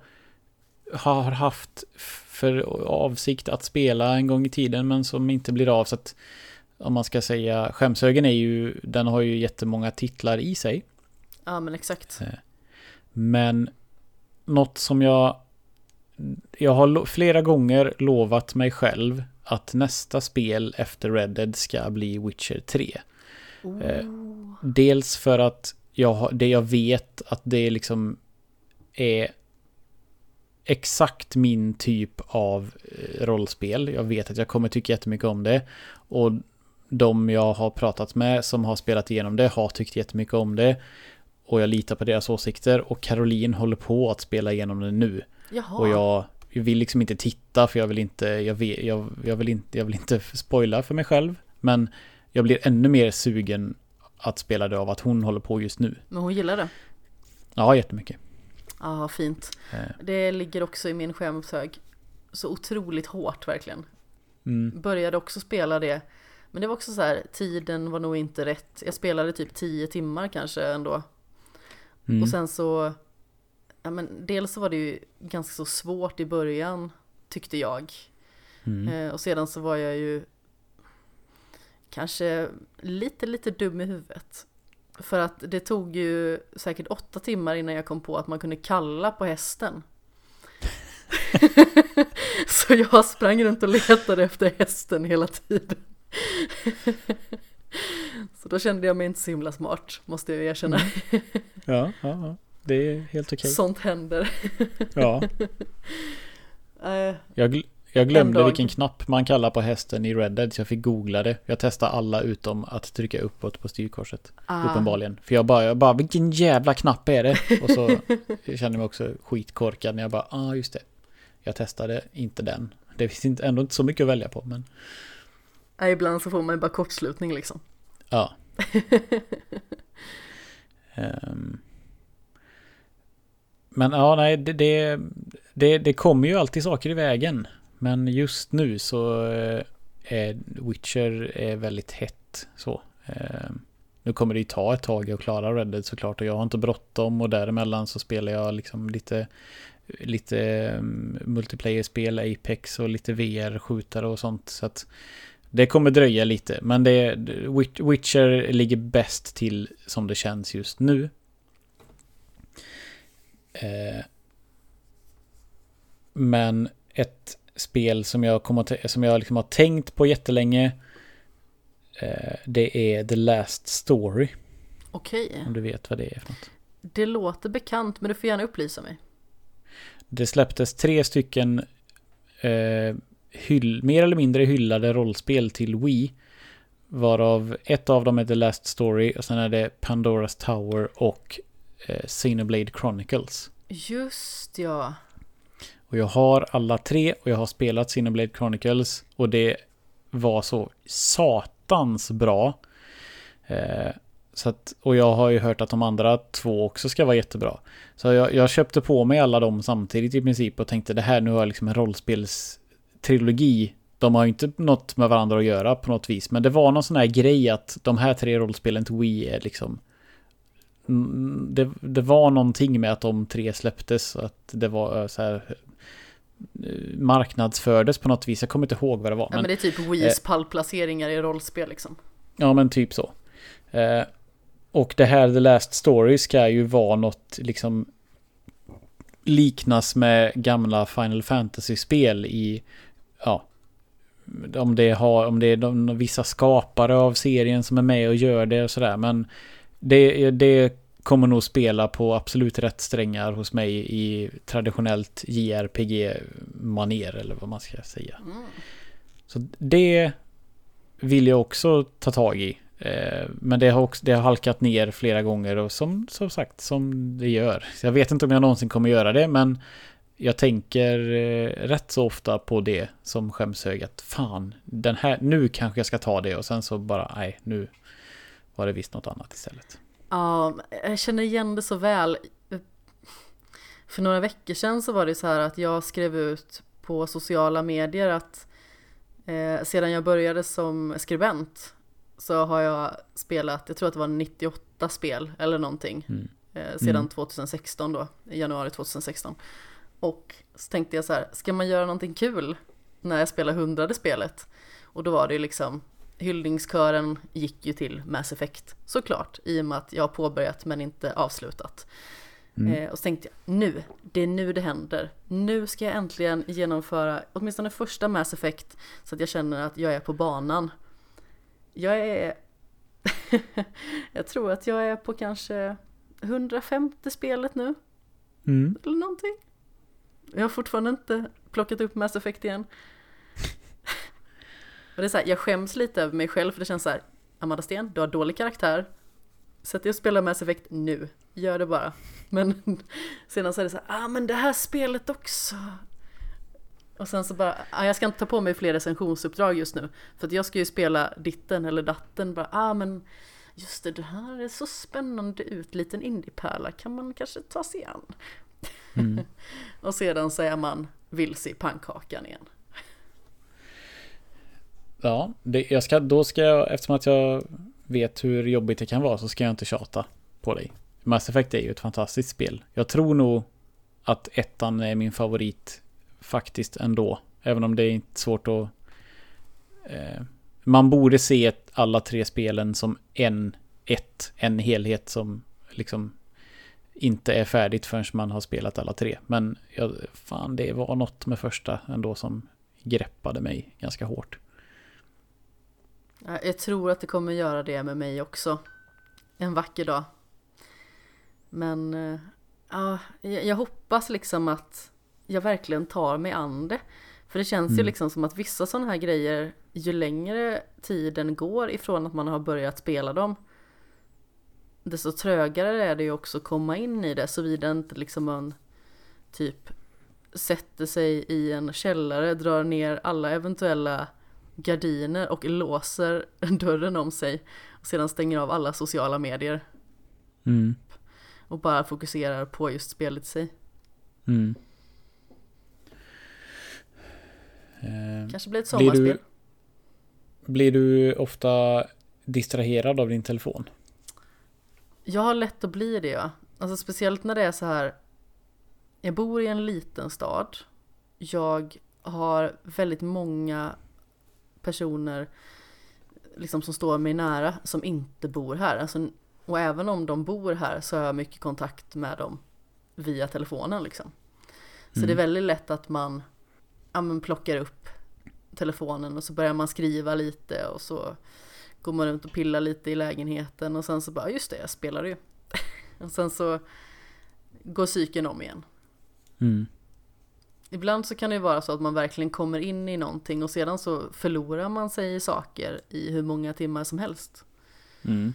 har haft för avsikt att spela en gång i tiden men som inte blir av. Så att om man ska säga, skämshögen är ju, den har ju jättemånga titlar i sig. Ja men exakt. Eh, men något som jag, jag har flera gånger lovat mig själv att nästa spel efter Red Dead ska bli Witcher 3. Eh, dels för att jag, det jag vet att det liksom är exakt min typ av eh, rollspel. Jag vet att jag kommer tycka jättemycket om det. Och de jag har pratat med som har spelat igenom det har tyckt jättemycket om det. Och jag litar på deras åsikter. Och Caroline håller på att spela igenom det nu. Jaha. Och jag jag vill liksom inte titta för jag vill inte, jag, vet, jag, jag, vill inte, jag vill inte spoila för mig själv. Men jag blir ännu mer sugen att spela det av att hon håller på just nu. Men hon gillar det? Ja, jättemycket. Ja, fint. Eh. Det ligger också i min skärmshög. så otroligt hårt verkligen. Mm. Började också spela det. Men det var också så här, tiden var nog inte rätt. Jag spelade typ 10 timmar kanske ändå. Mm. Och sen så, ja men dels så var det ju ganska så svårt i början, tyckte jag. Mm. Eh, och sedan så var jag ju kanske lite, lite dum i huvudet. För att det tog ju säkert åtta timmar innan jag kom på att man kunde kalla på hästen. så jag sprang runt och letade efter hästen hela tiden. så då kände jag mig inte så himla smart, måste jag erkänna. Ja, ja, ja, det är helt okej. Sånt händer. Ja, Eh, jag, gl- jag glömde vilken knapp man kallar på hästen i Red Dead så jag fick googla det. Jag testade alla utom att trycka uppåt på styrkorset. ah, Uppenbarligen. För jag bara, jag bara, vilken jävla knapp är det? Och så jag kände mig också skitkorkad när jag bara, ja ah, just det. Jag testade inte den. Det finns inte, ändå inte så mycket att välja på, men ja, ibland så får man ju bara kortslutning liksom. ja. Ehm. Men ja, nej, det, det, det, det kommer ju alltid saker i vägen. Men just nu så eh, är Witcher är väldigt hett så. Eh, nu kommer det ju ta ett tag att klara Red Dead såklart och jag har inte bråttom och däremellan så spelar jag liksom lite lite mm, multiplayer-spel, Apex och lite VR-skjutare och sånt. Så att det kommer dröja lite, men det, Witcher ligger bäst till som det känns just nu. Eh, men ett spel som jag, kommer som jag liksom har tänkt på jättelänge eh, det är The Last Story. Okej, Om du vet vad det är för något. det låter bekant men du får gärna upplysa mig. Det släpptes tre stycken eh, hyll, mer eller mindre hyllade rollspel till Wii. Varav ett av dem är The Last Story och sen är det Pandoras Tower och eh, Xenoblade Chronicles. Just ja. Och jag har alla tre och jag har spelat Cineblade Chronicles och det var så satans bra. Eh, så att, och jag har ju hört att de andra två också ska vara jättebra. Så jag, jag köpte på mig alla dem samtidigt i princip och tänkte det här nu har jag liksom en rollspelstrilogi. De har ju inte något med varandra att göra på något vis. Men det var någon sån här grej att de här tre rollspelen till Wii är liksom mm, det, det var någonting med att de tre släpptes. Att det var eh, så här marknadsfördes på något vis. Jag kommer inte ihåg vad det var. ja men det är typ Wiis pallplaceringar i rollspel liksom. Ja, men typ så. Eh, och det här The Last Story ska ju vara något liksom liknas med gamla Final Fantasy-spel i, ja, om det, har, om det är de, vissa skapare av serien som är med och gör det och sådär. Men det, det kommer nog spela på absolut rätt strängar hos mig i traditionellt JRPG-maner eller vad man ska säga. Mm. Så det vill jag också ta tag i. Eh, Men det har, också, det har halkat ner flera gånger och som, som sagt som det gör. Så jag vet inte om jag någonsin kommer göra det men jag tänker eh, rätt så ofta på det som skämshög att fan, den här, nu kanske jag ska ta det och sen så bara nej, nu var det visst något annat istället. Ja, jag känner igen det så väl. För några veckor sedan så var det så här att jag skrev ut på sociala medier att eh, sedan jag började som skribent så har jag spelat, jag tror att det var 98 spel eller någonting. Mm. Eh, sedan Mm. 2016 då, januari 2016. Och så tänkte jag så här, ska man göra någonting kul när jag spelar hundrade spelet? Och då var det ju liksom, hyllningskören gick ju till Mass Effect såklart, i och med att jag har påbörjat men inte avslutat. Mm. Eh, och så tänkte jag, nu, det är nu det händer. Nu ska jag äntligen genomföra åtminstone första Mass Effect så att jag känner att jag är på banan. Jag är... jag tror att jag är på kanske 150 spelet nu, Mm. eller någonting. Jag har fortfarande inte plockat upp Mass Effect igen. Och det är så här, jag skäms lite över mig själv för det känns så här, Amanda Sten, du har dålig karaktär. Sätt dig och spela Mass Effect nu, gör det bara. Men sedan så är det så här, ah men det här spelet också. Och sen så bara, ah, jag ska inte ta på mig fler recensionsuppdrag just nu. För att jag ska ju spela ditten eller datten, bara, ah men just det, det här är så spännande ut, liten indiepärla, kan man kanske ta sig an? Mm. Och sedan så är man vilse i pannkakan igen. Ja, det, jag ska, då ska jag, eftersom att jag vet hur jobbigt det kan vara så ska jag inte tjata på dig. Mass Effect är ju ett fantastiskt spel. Jag tror nog att ettan är min favorit faktiskt ändå. Även om det är inte svårt att... Eh, man borde se alla tre spelen som en, ett, en helhet som liksom inte är färdigt förrän man har spelat alla tre. Men jag, fan, det var något med första ändå som greppade mig ganska hårt. Jag tror att det kommer göra det med mig också. En vacker dag. Men eh, ja, jag hoppas liksom att jag verkligen tar mig an det. För det känns mm. ju liksom som att vissa sådana här grejer, ju längre tiden går ifrån att man har börjat spela dem, desto trögare är det ju också att komma in i det såvida inte liksom man typ sätter sig i en källare, drar ner alla eventuella gardiner och låser dörren om sig och sedan stänger av alla sociala medier. Mm. Och bara fokuserar på just spelet i sig. Mm. Eh, Kanske blir ett sommarspel. Blir du, blir du ofta distraherad av din telefon? Jag har lätt att bli det ja. Alltså speciellt när det är så här. Jag bor i en liten stad. Jag har väldigt många personer liksom som står mig nära som inte bor här. Alltså, och även om de bor här så har jag mycket kontakt med dem via telefonen liksom. Så mm. det är mm. väldigt lätt att man ja, men plockar upp telefonen och så börjar man skriva lite och så går man runt och pillar lite i lägenheten och sen så bara just det, jag spelar ju. och sen så går cykeln om igen. Mm. Ibland så kan det ju vara så att man verkligen kommer in i någonting och sedan så förlorar man sig i saker i hur många timmar som helst. Mm.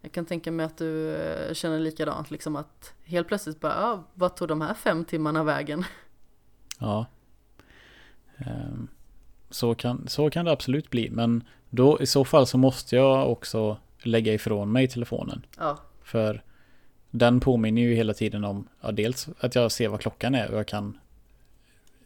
Jag kan tänka mig att du eh, känner likadant, liksom att helt plötsligt bara, ja, vad tog de här fem timmarna vägen? Ja. Ehm, så kan, så kan det absolut bli, men då i så fall så måste jag också lägga ifrån mig telefonen. Ja. För den påminner ju hela tiden om, ja, dels att jag ser vad klockan är och jag kan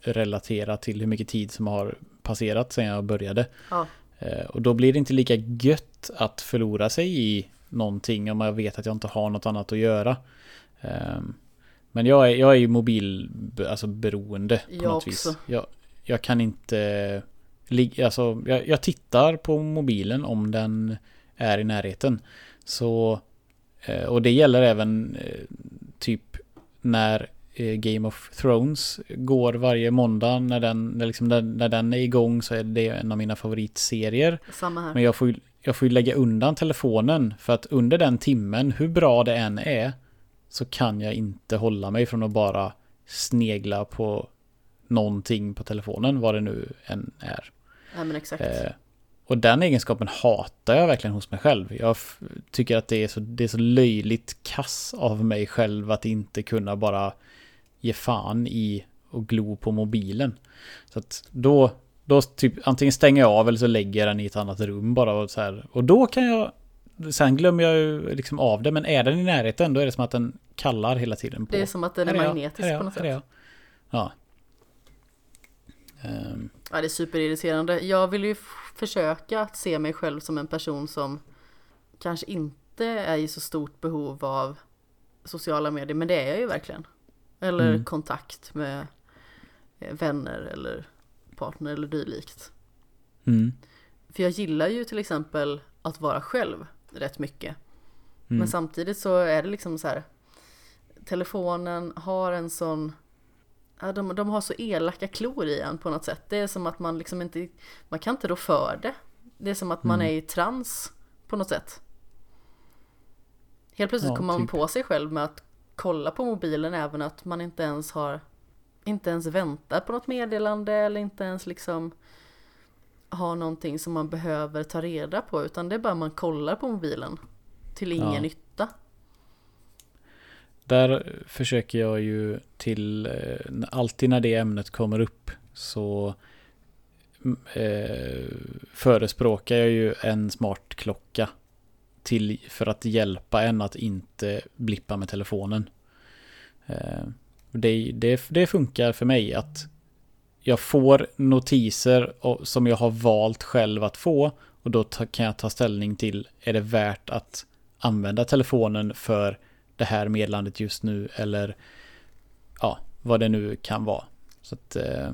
relatera till hur mycket tid som har passerat sedan jag började. Ja. Eh, och då blir det inte lika gött att förlora sig i någonting om jag vet att jag inte har något annat att göra. Ehm, men jag är, jag är ju mobil, alltså beroende på jag något också. vis. Jag, jag kan inte... Alltså, jag, jag tittar på mobilen om den är i närheten. Så... Eh, och det gäller även eh, typ när Game of Thrones går varje måndag. När den, när, liksom, när, när den är igång så är det en av mina favoritserier. Samma här. Men jag får, jag får ju lägga undan telefonen för att under den timmen, hur bra det än är, så kan jag inte hålla mig från att bara snegla på någonting på telefonen, vad det nu än är. Ja men exakt. Eh, och den egenskapen hatar jag verkligen hos mig själv. Jag tycker att det är, så, det är så löjligt kass av mig själv att inte kunna bara ge fan i och glo på mobilen. Så att då, då typ antingen stänger jag av eller så lägger jag den i ett annat rum bara och så här. Och då kan jag Sen glömmer jag ju liksom av det, men är den i närheten då är det som att den kallar hela tiden. På. Det är som att den är, är magnetisk jag, på något sätt. Ja. Um. Ja, det är superirriterande. Jag vill ju försöka att se mig själv som en person som kanske inte är i så stort behov av sociala medier, men det är jag ju verkligen. Eller mm. kontakt med eh, vänner eller partner eller dylikt. Mm. För jag gillar ju till exempel att vara själv rätt mycket. Mm. Men samtidigt så är det liksom så här. Telefonen har en sån Ja, de, de har så elaka klor i en på något sätt. Det är som att man liksom inte, man kan inte rå för det. Det är som att man mm. är i trans på något sätt. Helt plötsligt ja, kommer man typ. på sig själv med att kolla på mobilen även att man inte ens har inte ens väntar på något meddelande eller inte ens liksom har någonting som man behöver ta reda på utan det är bara man kollar på mobilen till ingen ja. nytta. Där försöker jag ju till eh, alltid när det ämnet kommer upp så eh, förespråkar jag ju en smart klocka till, för att hjälpa en att inte blippa med telefonen. Eh, det, det, det funkar för mig att jag får notiser som jag har valt själv att få och då kan jag ta ställning till är det värt att använda telefonen för det här meddelandet just nu eller ja, vad det nu kan vara. Så att eh,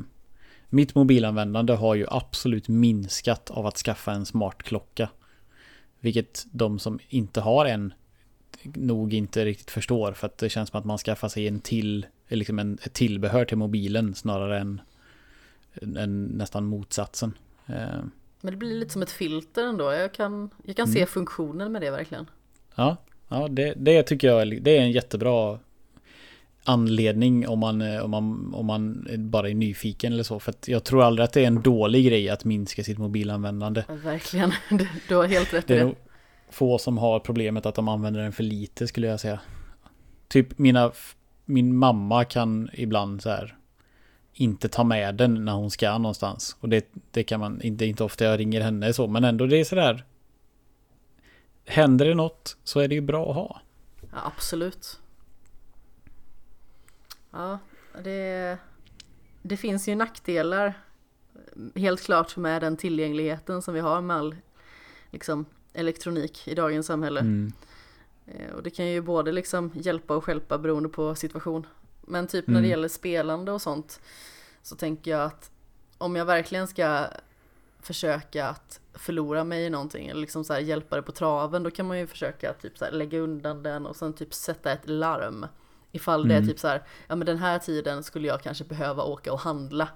mitt mobilanvändande har ju absolut minskat av att skaffa en smartklocka. Vilket de som inte har en nog inte riktigt förstår för att det känns som att man skaffar sig en till, liksom en, ett tillbehör till mobilen snarare än, än nästan motsatsen. Eh, Men det blir lite som ett filter ändå. Jag kan, jag kan mm. se funktionen med det verkligen. Ja, ja det, det tycker jag det är en jättebra anledning om man, eh, om, man, om man bara är nyfiken eller så. För jag tror aldrig att det är en dålig grej att minska sitt mobilanvändande. Ja, verkligen, du har helt rätt i det. Är få som har problemet att de använder den för lite skulle jag säga. Typ mina, min mamma kan ibland så här inte ta med den när hon ska någonstans. Och det, det kan man, inte, inte ofta jag ringer henne så, men ändå det är sådär. Händer det något så är det ju bra att ha. Ja, absolut. Ja, det, det finns ju nackdelar helt klart med den tillgängligheten som vi har med all liksom, elektronik i dagens samhälle. Mm. Eh, och det kan ju både liksom hjälpa och skälpa beroende på situation. Men typ när det mm. gäller spelande och sånt så tänker jag att om jag verkligen ska försöka att förlora mig i någonting eller liksom så hjälpa det på traven då kan man ju försöka typ så lägga undan den och sen typ sätta ett larm. Ifall det är mm. typ så här, ja men den här tiden skulle jag kanske behöva åka och handla.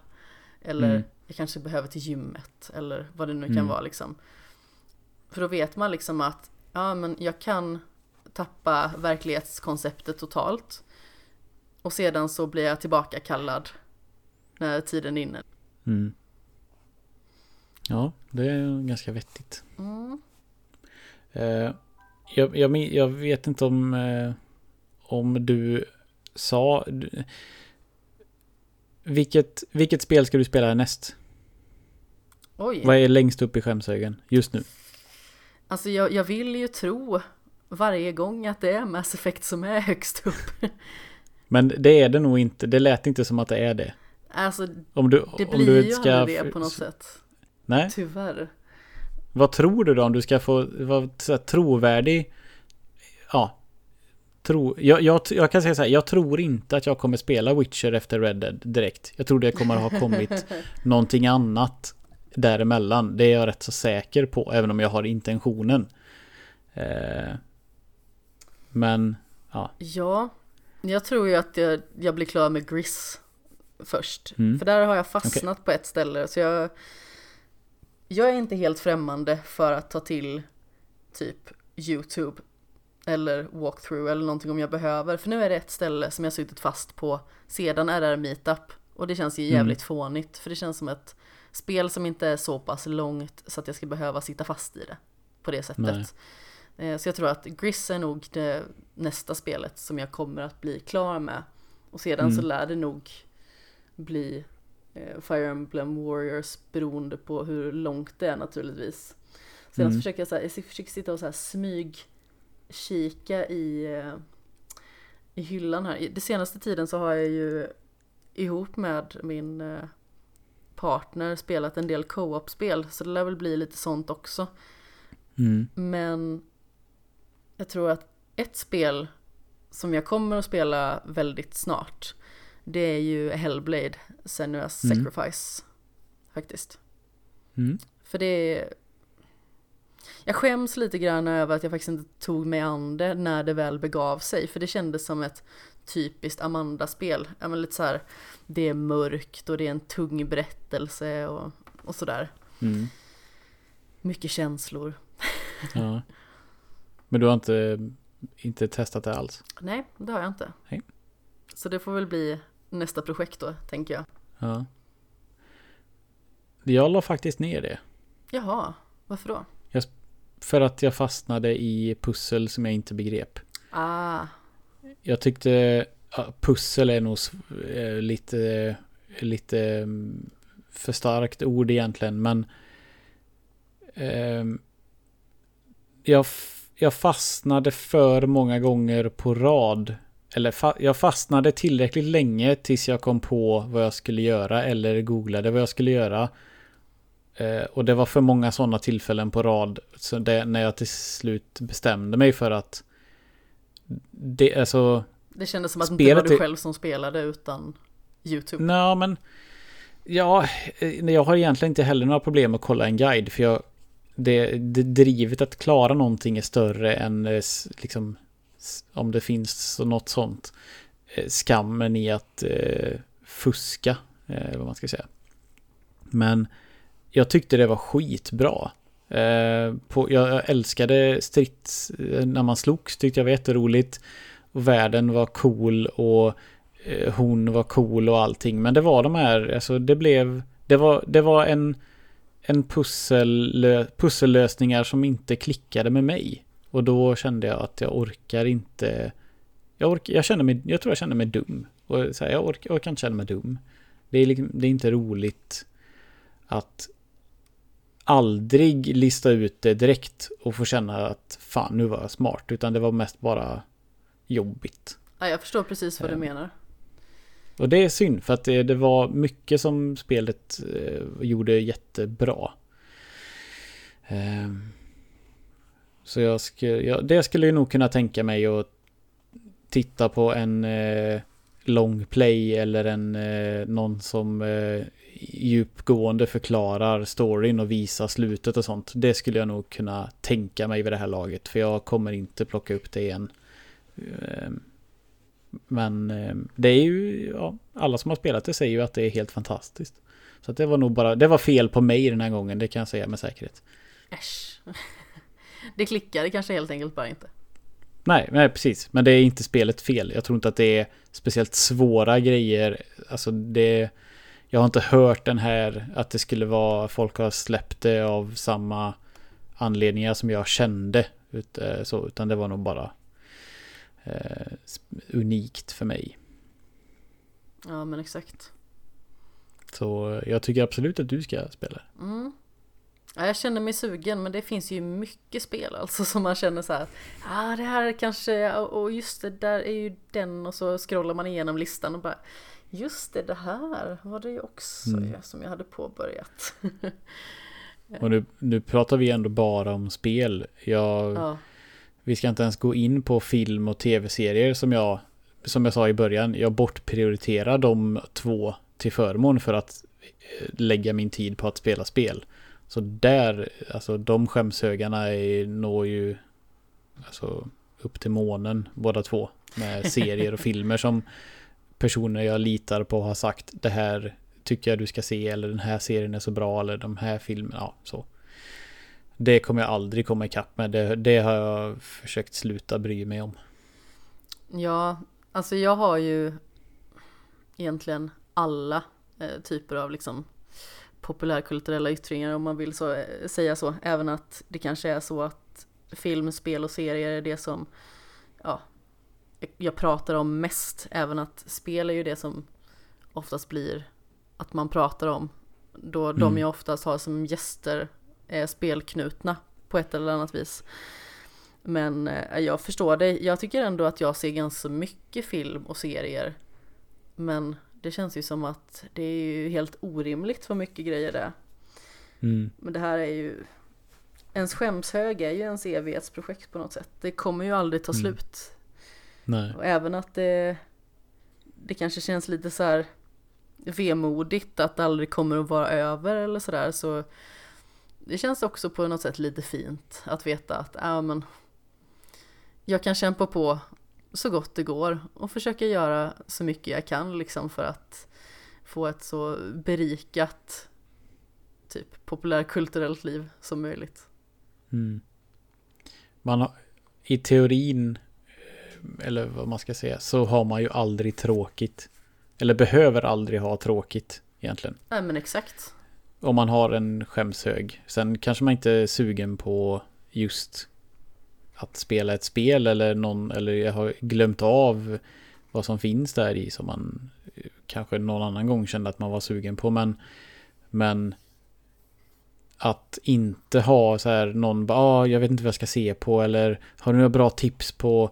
Eller mm. jag kanske behöver till gymmet eller vad det nu kan mm. vara liksom. För då vet man liksom att, ja men jag kan tappa verklighetskonceptet totalt. Och sedan så blir jag tillbaka kallad när tiden är inne. Mm. Ja, det är ganska vettigt. Mm. Eh, jag, jag, jag, vet inte om, eh, om du sa... Vilket, vilket spel ska du spela härnäst? Oj. Vad är längst upp i skämshögen just nu? Alltså jag, jag vill ju tro varje gång att det är Mass Effect som är högst upp. Men det är det nog inte. Det lät inte som att det är det. Alltså, om du, det blir om du ju ska... aldrig det på något sätt. Nej. Tyvärr. Vad tror du då om du ska få vara trovärdig? Ja. Tro, jag, jag, jag kan säga så här, jag tror inte att jag kommer spela Witcher efter Red Dead direkt. Jag tror det kommer ha kommit någonting annat däremellan. Det är jag rätt så säker på, även om jag har intentionen. Eh, men, ja. Ja, jag tror ju att jag, jag blir klar med Gris först. Mm. För där har jag fastnat okay. på ett ställe. Så jag, jag är inte helt främmande för att ta till typ YouTube eller walkthrough eller någonting om jag behöver. För nu är det ett ställe som jag suttit fast på sedan RR Meetup. Och det känns ju jävligt mm. fånigt. För det känns som ett spel som inte är så pass långt så att jag ska behöva sitta fast i det på det sättet. Nej. Eh, så jag tror att Gris är nog det nästa spelet som jag kommer att bli klar med. Och sedan mm. så lär det nog bli eh, Fire Emblem Warriors beroende på hur långt det är naturligtvis. Sedan mm. så försöker jag, så här, jag försöker sitta och så här smyg kika i, eh, i hyllan här. Den senaste tiden så har jag ju ihop med min partner spelat en del co-op-spel så det lär väl bli lite sånt också. Mm. Men jag tror att ett spel som jag kommer att spela väldigt snart det är ju Hellblade, Senua's mm. Sacrifice. Faktiskt. Mm. För det är... Jag skäms lite grann över att jag faktiskt inte tog mig an det när det väl begav sig. För det kändes som ett typiskt Amanda-spel. Ja men lite så här, det är mörkt och det är en tung berättelse och, och sådär. Mm. Mycket känslor. Ja. Men du har inte, inte testat det alls? Nej, det har jag inte. Nej. Så det får väl bli nästa projekt då, tänker jag. Ja. Jag la faktiskt ner det. Jaha, varför då? Jag, för att jag fastnade i pussel som jag inte begrep. Ah. Jag tyckte pussel är nog eh, lite, lite mm, för starkt ord egentligen, men eh, jag, jag fastnade för många gånger på rad eller fa jag fastnade tillräckligt länge tills jag kom på vad jag skulle göra eller googlade vad jag skulle göra. Eh, och det var för många sådana tillfällen på rad. Så det, när jag till slut bestämde mig för att det, alltså, det kändes som att det inte var du själv som spelade utan YouTube. Nej, men ja, eh, jag har egentligen inte heller några problem att kolla en guide. För jag, det, det drivet att klara någonting är större än eh, liksom om det finns något sånt. Eh, skammen i att eh, fuska, eh, vad man ska säga. Men jag tyckte det var skitbra. Eh, på, jag älskade strids, eh, när man slogs tyckte jag var jätteroligt. Och världen var cool och eh, hon var cool och allting. Men det var de här, alltså det blev, det var, det var en, en pussel, pussellösningar som inte klickade med mig. Och då kände jag att jag orkar inte. Jag, ork, jag, kände mig, jag tror jag kände mig dum. Och så här, jag, orkar, jag orkar inte känna mig dum. Det är, liksom, det är inte roligt att aldrig lista ut det direkt och få känna att fan nu var jag smart. Utan det var mest bara jobbigt. Ja, jag förstår precis vad du eh. menar. Och det är synd för att det, det var mycket som spelet eh, gjorde jättebra. Eh, så jag skulle, jag, det skulle jag nog kunna tänka mig att titta på en eh, long play eller en eh, någon som eh, djupgående förklarar storyn och visar slutet och sånt. Det skulle jag nog kunna tänka mig vid det här laget. För jag kommer inte plocka upp det igen. Ehm, men ehm, det är ju, ja, alla som har spelat det säger ju att det är helt fantastiskt. Så det var nog bara, det var fel på mig den här gången, det kan jag säga med säkerhet. Äsch. Det klickade kanske helt enkelt bara inte. Nej, nej, precis. Men det är inte spelet fel. Jag tror inte att det är speciellt svåra grejer. Alltså det... Jag har inte hört den här att det skulle vara folk har släppt det av samma anledningar som jag kände. Ut, eh, så, utan det var nog bara eh, unikt för mig. Ja men exakt. Så jag tycker absolut att du ska spela. Mm. Ja, jag känner mig sugen men det finns ju mycket spel alltså som man känner så här. Ja ah, det här kanske och just det där är ju den och så scrollar man igenom listan och bara Just det, det här var det ju också mm. som jag hade påbörjat. och nu, nu pratar vi ändå bara om spel. Jag, ja. Vi ska inte ens gå in på film och tv-serier som jag, som jag sa i början. Jag bortprioriterar de två till förmån för att eh, lägga min tid på att spela spel. Så där, alltså de skämshögarna är, når ju alltså, upp till månen båda två. Med serier och filmer som personer jag litar på har sagt det här tycker jag du ska se eller den här serien är så bra eller de här filmerna, ja så. Det kommer jag aldrig komma ikapp med. Det, det har jag försökt sluta bry mig om. Ja, alltså jag har ju egentligen alla eh, typer av liksom populärkulturella yttringar om man vill så, eh, säga så. Även att det kanske är så att film, spel och serier är det som ja, jag pratar om mest. Även att spel är ju det som oftast blir att man pratar om. Då mm. de jag oftast har som gäster är spelknutna på ett eller annat vis. Men eh, jag förstår det. Jag tycker ändå att jag ser ganska mycket film och serier. Men det känns ju som att det är ju helt orimligt för mycket grejer det mm. Men det här är ju Ens skämshög är ju ens evighetsprojekt på något sätt. Det kommer ju aldrig ta mm. slut. Nej. Och även att det Det kanske känns lite så här Vemodigt att det aldrig kommer att vara över eller sådär så Det känns också på något sätt lite fint att veta att ja men Jag kan kämpa på så gott det går och försöka göra så mycket jag kan liksom för att få ett så berikat typ populärkulturellt liv som möjligt. Mm. Man har, I teorin, eh, eller vad man ska säga, så har man ju aldrig tråkigt. Eller behöver aldrig ha tråkigt egentligen. Nej men exakt. Om man har en skämshög. Sen kanske man inte är sugen på just att spela ett spel eller någon, eller jag har glömt av vad som finns där i som man eh, kanske någon annan gång kände att man var sugen på. Men, men att inte ha så här någon, ah, jag vet inte vad jag ska se på eller har du några bra tips på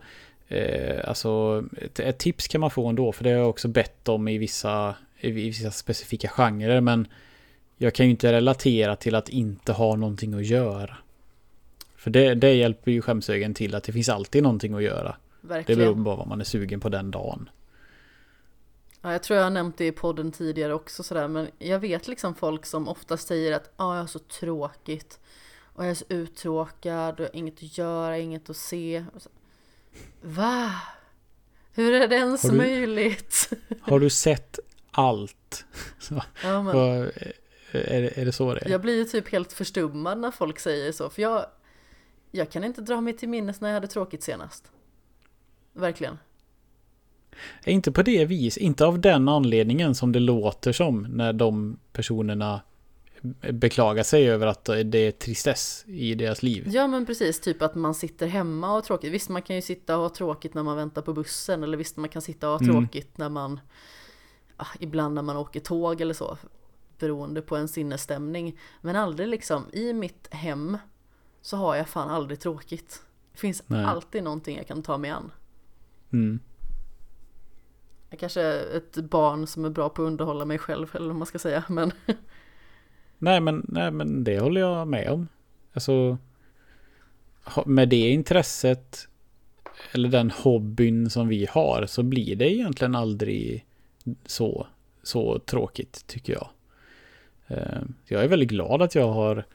Eh, alltså ett, ett, tips kan man få ändå, för det har jag också bett om i vissa, i vissa specifika genrer, men jag kan ju inte relatera till att inte ha någonting att göra. För det, det hjälper ju skämsögen till att det finns alltid någonting att göra. Verkligen. Det beror på vad man är sugen på den dagen. Ja, jag tror jag har nämnt det i podden tidigare också sådär, men jag vet liksom folk som ofta säger att ah, jag har så tråkigt och jag är så uttråkad och jag har inget att göra, inget att se. Va? Hur är det ens har du, möjligt? Har du sett allt? Ja, men, är, det, är det så det är? Jag blir ju typ helt förstummad när folk säger så, för jag, jag kan inte dra mig till minnes när jag hade tråkigt senast. Verkligen. Inte på det vis, inte av den anledningen som det låter som när de personerna beklagar sig över att det är tristess i deras liv. Ja men precis, typ att man sitter hemma och har tråkigt. Visst man kan ju sitta och ha tråkigt när man väntar på bussen eller visst man kan sitta och ha mm. tråkigt när man ah, ibland när man åker tåg eller så beroende på en sinnesstämning. Men aldrig liksom i mitt hem så har jag fan aldrig tråkigt. Det finns Nej. alltid någonting jag kan ta mig an. Mm. Jag kanske är ett barn som är bra på att underhålla mig själv eller vad man ska säga men Nej men, nej men det håller jag med om. Alltså med det intresset eller den hobbyn som vi har så blir det egentligen aldrig så, så tråkigt tycker jag. Eh, jag är väldigt glad att jag har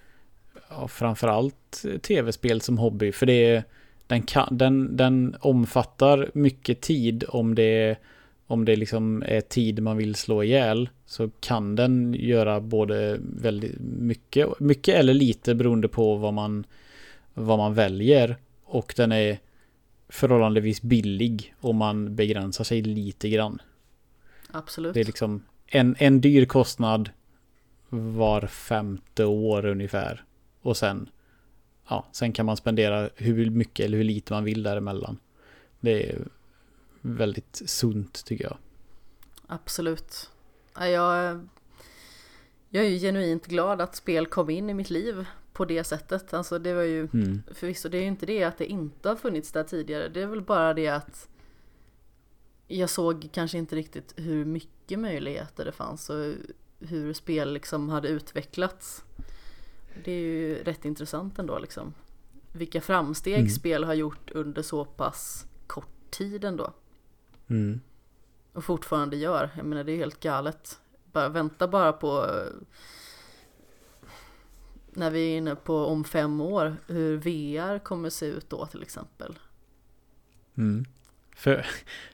ja, framförallt tv-spel som hobby för det den, kan, den, den omfattar mycket tid om det om det liksom är tid man vill slå ihjäl så kan den göra både väldigt mycket, mycket eller lite beroende på vad man, vad man väljer. Och den är förhållandevis billig om man begränsar sig lite grann. Absolut. Det är liksom en, en dyr kostnad var femte år ungefär. Och sen, ja, sen kan man spendera hur mycket eller hur lite man vill däremellan. Det är väldigt sunt tycker jag. Absolut. Jag, jag är ju genuint glad att spel kom in i mitt liv på det sättet. Alltså det var ju mm. förvisso, det är ju inte det att det inte har funnits där tidigare. Det är väl bara det att jag såg kanske inte riktigt hur mycket möjligheter det fanns och hur spel liksom hade utvecklats. Det är ju rätt intressant ändå liksom. Vilka framsteg mm. spel har gjort under så pass kort tid ändå. Mm. Och fortfarande gör. Jag menar det är helt galet. Bara vänta bara på när vi är inne på om fem år hur VR kommer se ut då till exempel. Mm. För,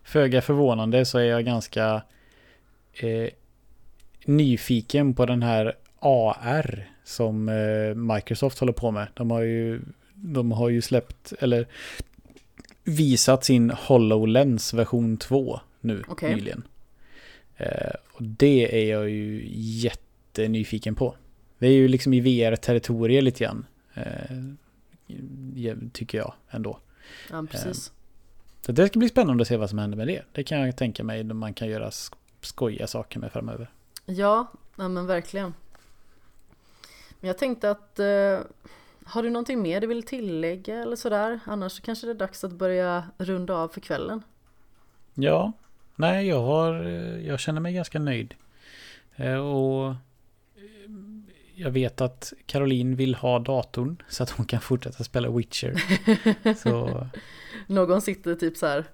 föga förvånande så är jag ganska eh, nyfiken på den här AR som eh, Microsoft håller på med. De har ju, de har ju släppt, eller visat sin HoloLens version 2 nu okay. nyligen. Eh, och det är jag ju jättenyfiken på. Det är ju liksom i VR-territoriet lite grann. Eh, tycker jag ändå. Ja, precis. Så det ska bli spännande att se vad som händer med det. Det kan jag tänka mig man kan göra skojiga saker med framöver. Ja, ja men verkligen. Men jag tänkte att eh, har du någonting mer du vill tillägga eller sådär? Annars kanske det är dags att börja runda av för kvällen. Ja, nej jag har, jag känner mig ganska nöjd. Eh, och eh, jag vet att Caroline vill ha datorn så att hon kan fortsätta spela Witcher. så... Någon sitter typ så här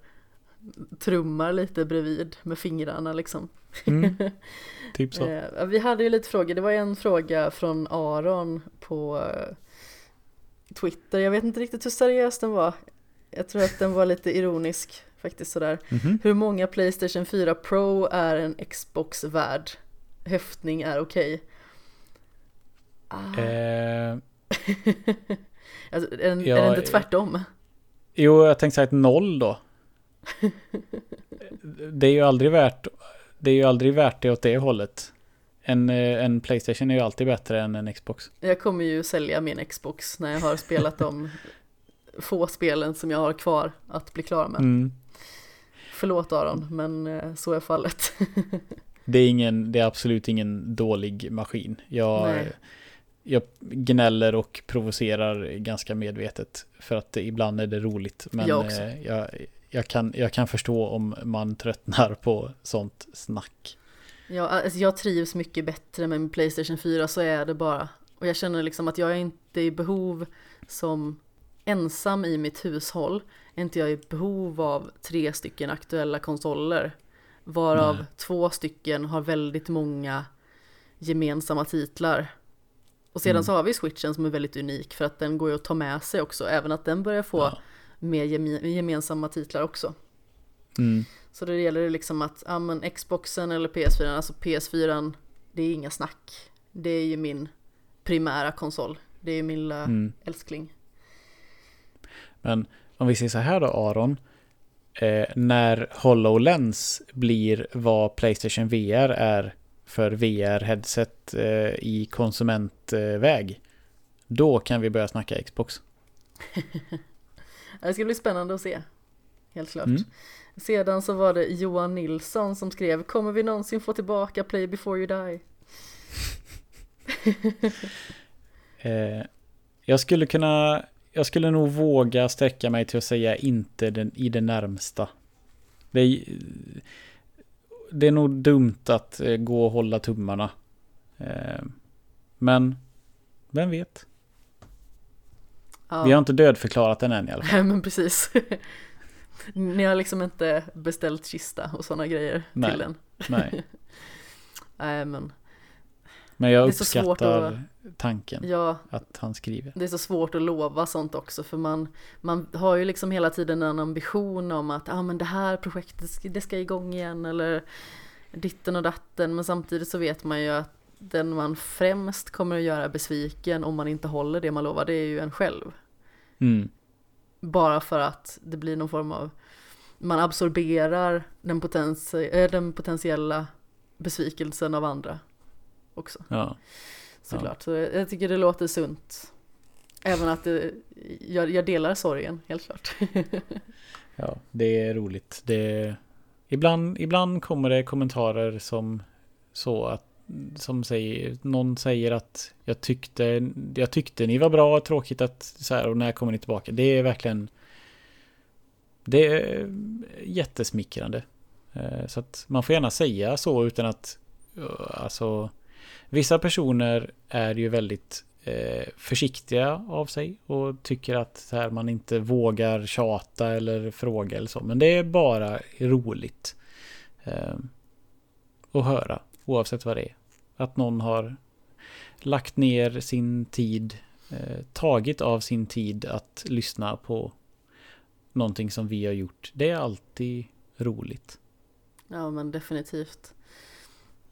trummar lite bredvid med fingrarna liksom. Mm, typ så. Eh, vi hade ju lite frågor, det var en fråga från Aron på Twitter. Jag vet inte riktigt hur seriös den var. Jag tror att den var lite ironisk faktiskt sådär. Mm -hmm. Hur många Playstation 4 Pro är en Xbox värd? Höftning är okej. Okay. Ah. Eh, alltså, är, ja, är det inte tvärtom? Jo, jag tänkte säga ett noll då. Det är ju aldrig värt det är ju aldrig värt det åt det hållet. En, eh, en Playstation är ju alltid bättre än en Xbox. Jag kommer ju sälja min Xbox när jag har spelat de få spelen som jag har kvar att bli klar med. Mm. Förlåt Aron, men eh, så är fallet. det, är ingen, det är absolut ingen dålig maskin. Jag, jag gnäller och provocerar ganska medvetet. För att ibland är det roligt. Men jag, eh, jag, jag, kan, jag kan förstå om man tröttnar på sånt snack. Ja, alltså jag trivs mycket bättre med min Playstation 4, så är det bara. Och jag känner liksom att jag är inte i behov som ensam i mitt hushåll, är inte jag i behov av tre stycken aktuella konsoler. Varav Nej. två stycken har väldigt många gemensamma titlar. Och sedan mm. så har vi switchen som är väldigt unik för att den går ju att ta med sig också, även att den börjar få ja. Mer gemensamma titlar också. Mm. Så det gäller liksom att, ja men Xboxen eller PS4, alltså PS4, det är inga snack. Det är ju min primära konsol. Det är ju min lilla mm. älskling. Men om vi säger så här då Aron. Eh, när HoloLens blir vad Playstation VR är för VR-headset eh, i konsumentväg. Då kan vi börja snacka Xbox. det ska bli spännande att se. Helt klart. Mm. Sedan så var det Johan Nilsson som skrev Kommer vi någonsin få tillbaka Play before you die? eh, jag skulle kunna Jag skulle nog våga sträcka mig till att säga inte den, i det närmsta. Det är, det är nog dumt att eh, gå och hålla tummarna. Eh, men vem vet? Ja. Vi har inte dödförklarat den än i alla fall. Nej men precis. Ni har liksom inte beställt kista och sådana grejer Nej. till den. Nej. Nej men. Men jag uppskattar att, tanken ja, att han skriver. Det är så svårt att lova sånt också för man, man har ju liksom hela tiden en ambition om att ah, men det här projektet det ska igång igen eller ditten och datten men samtidigt så vet man ju att den man främst kommer att göra besviken om man inte håller det man lovar det är ju en själv. Mm. Bara för att det blir någon form av man absorberar den, potens, äh, den potentiella besvikelsen av andra också. Ja. Såklart, ja. så jag tycker det låter sunt. Även att det, jag, jag delar sorgen, helt klart. ja, det är roligt. Det, ibland, ibland kommer det kommentarer som så att som säger, någon säger att jag tyckte, jag tyckte ni var bra, tråkigt att så här och när kommer ni tillbaka? Det är verkligen det är jättesmickrande. Eh, så att man får gärna säga så utan att eh, alltså vissa personer är ju väldigt eh, försiktiga av sig och tycker att så här, man inte vågar tjata eller fråga eller så. Men det är bara roligt att höra oavsett vad det är. Att någon har lagt ner sin tid, eh, tagit av sin tid att lyssna på någonting som vi har gjort. Det är alltid roligt. Ja men definitivt.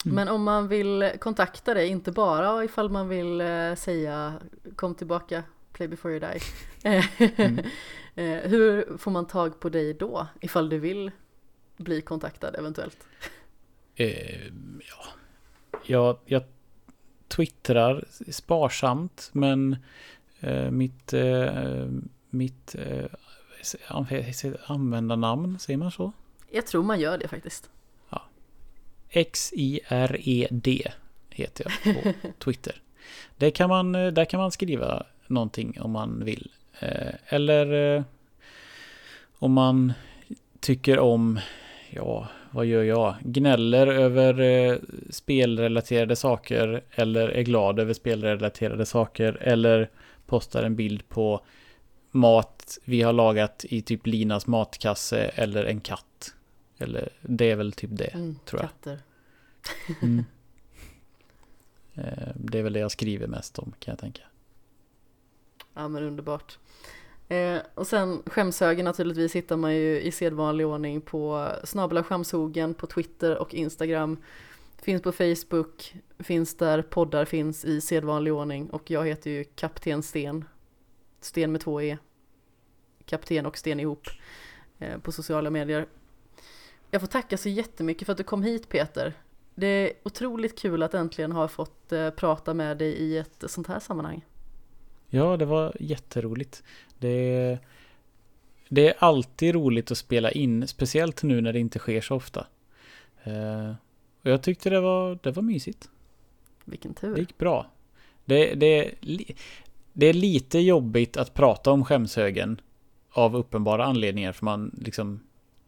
Mm. Men om man vill kontakta dig, inte bara ifall man vill eh, säga kom tillbaka, play before you die. mm. Eh, hur får man tag på dig då, ifall du vill bli kontaktad eventuellt? Eh, ja, jag, jag twittrar sparsamt men eh, mitt, eh, mitt eh, användarnamn, säger man så? Jag tror man gör det faktiskt. Ja. X-I-R-E-D heter jag på Twitter. Där kan, man, eh, där kan man skriva någonting om man vill. Eh, eller om man tycker om, ja, vad gör jag? Gnäller över eh, spelrelaterade saker eller är glad över spelrelaterade saker eller postar en bild på mat vi har lagat i typ Linas matkasse eller en katt. Eller det är väl typ det, mm, tror jag. Katter. Mm. Eh, det är väl det jag skriver mest om, kan jag tänka. Ja, men underbart. Eh, och sen skämshögen naturligtvis hittar man ju i sedvanlig ordning på snabla skämshogen på Twitter och Instagram. Finns på Facebook, finns där poddar finns i sedvanlig ordning och jag heter ju Kapten Sten. Sten med två E. Kapten och Sten ihop eh, på sociala medier. Jag får tacka så jättemycket för att du kom hit Peter. Det är otroligt kul att äntligen ha fått eh, prata med dig i ett sånt här sammanhang. Ja, det var jätteroligt. Det, det är alltid roligt att spela in, speciellt nu när det inte sker så ofta. Uh, och jag tyckte det var, det var mysigt. Vilken tur. Det gick bra. Det, det, det är lite jobbigt att prata om skämshögen av uppenbara anledningar, för man liksom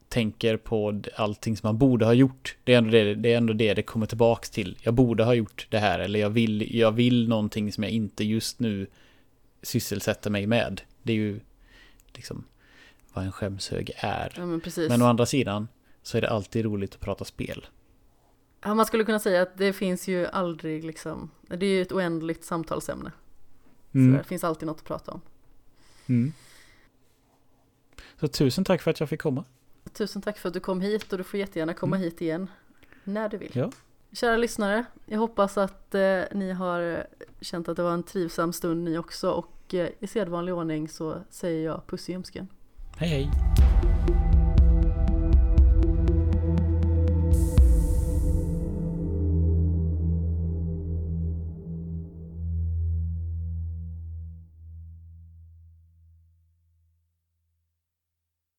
tänker på allting som man borde ha gjort. Det är ändå det det, är ändå det, det kommer tillbaks till. Jag borde ha gjort det här eller jag vill, jag vill någonting som jag inte just nu sysselsätter mig med. Det är ju liksom vad en skämshög är. Ja, men precis. Men å andra sidan så är det alltid roligt att prata spel. Ja, man skulle kunna säga att det finns ju aldrig liksom, det är ju ett oändligt samtalsämne. Mm. Så det finns alltid något att prata om. Mm. Så tusen tack för att jag fick komma. Tusen tack för att du kom hit och du får jättegärna komma Mm. hit igen när du vill. Ja. Kära lyssnare, jag hoppas att eh, ni har känt att det var en trivsam stund ni också och och eh, i sedvanlig ordning så säger jag puss i ljumsken. Hej hej!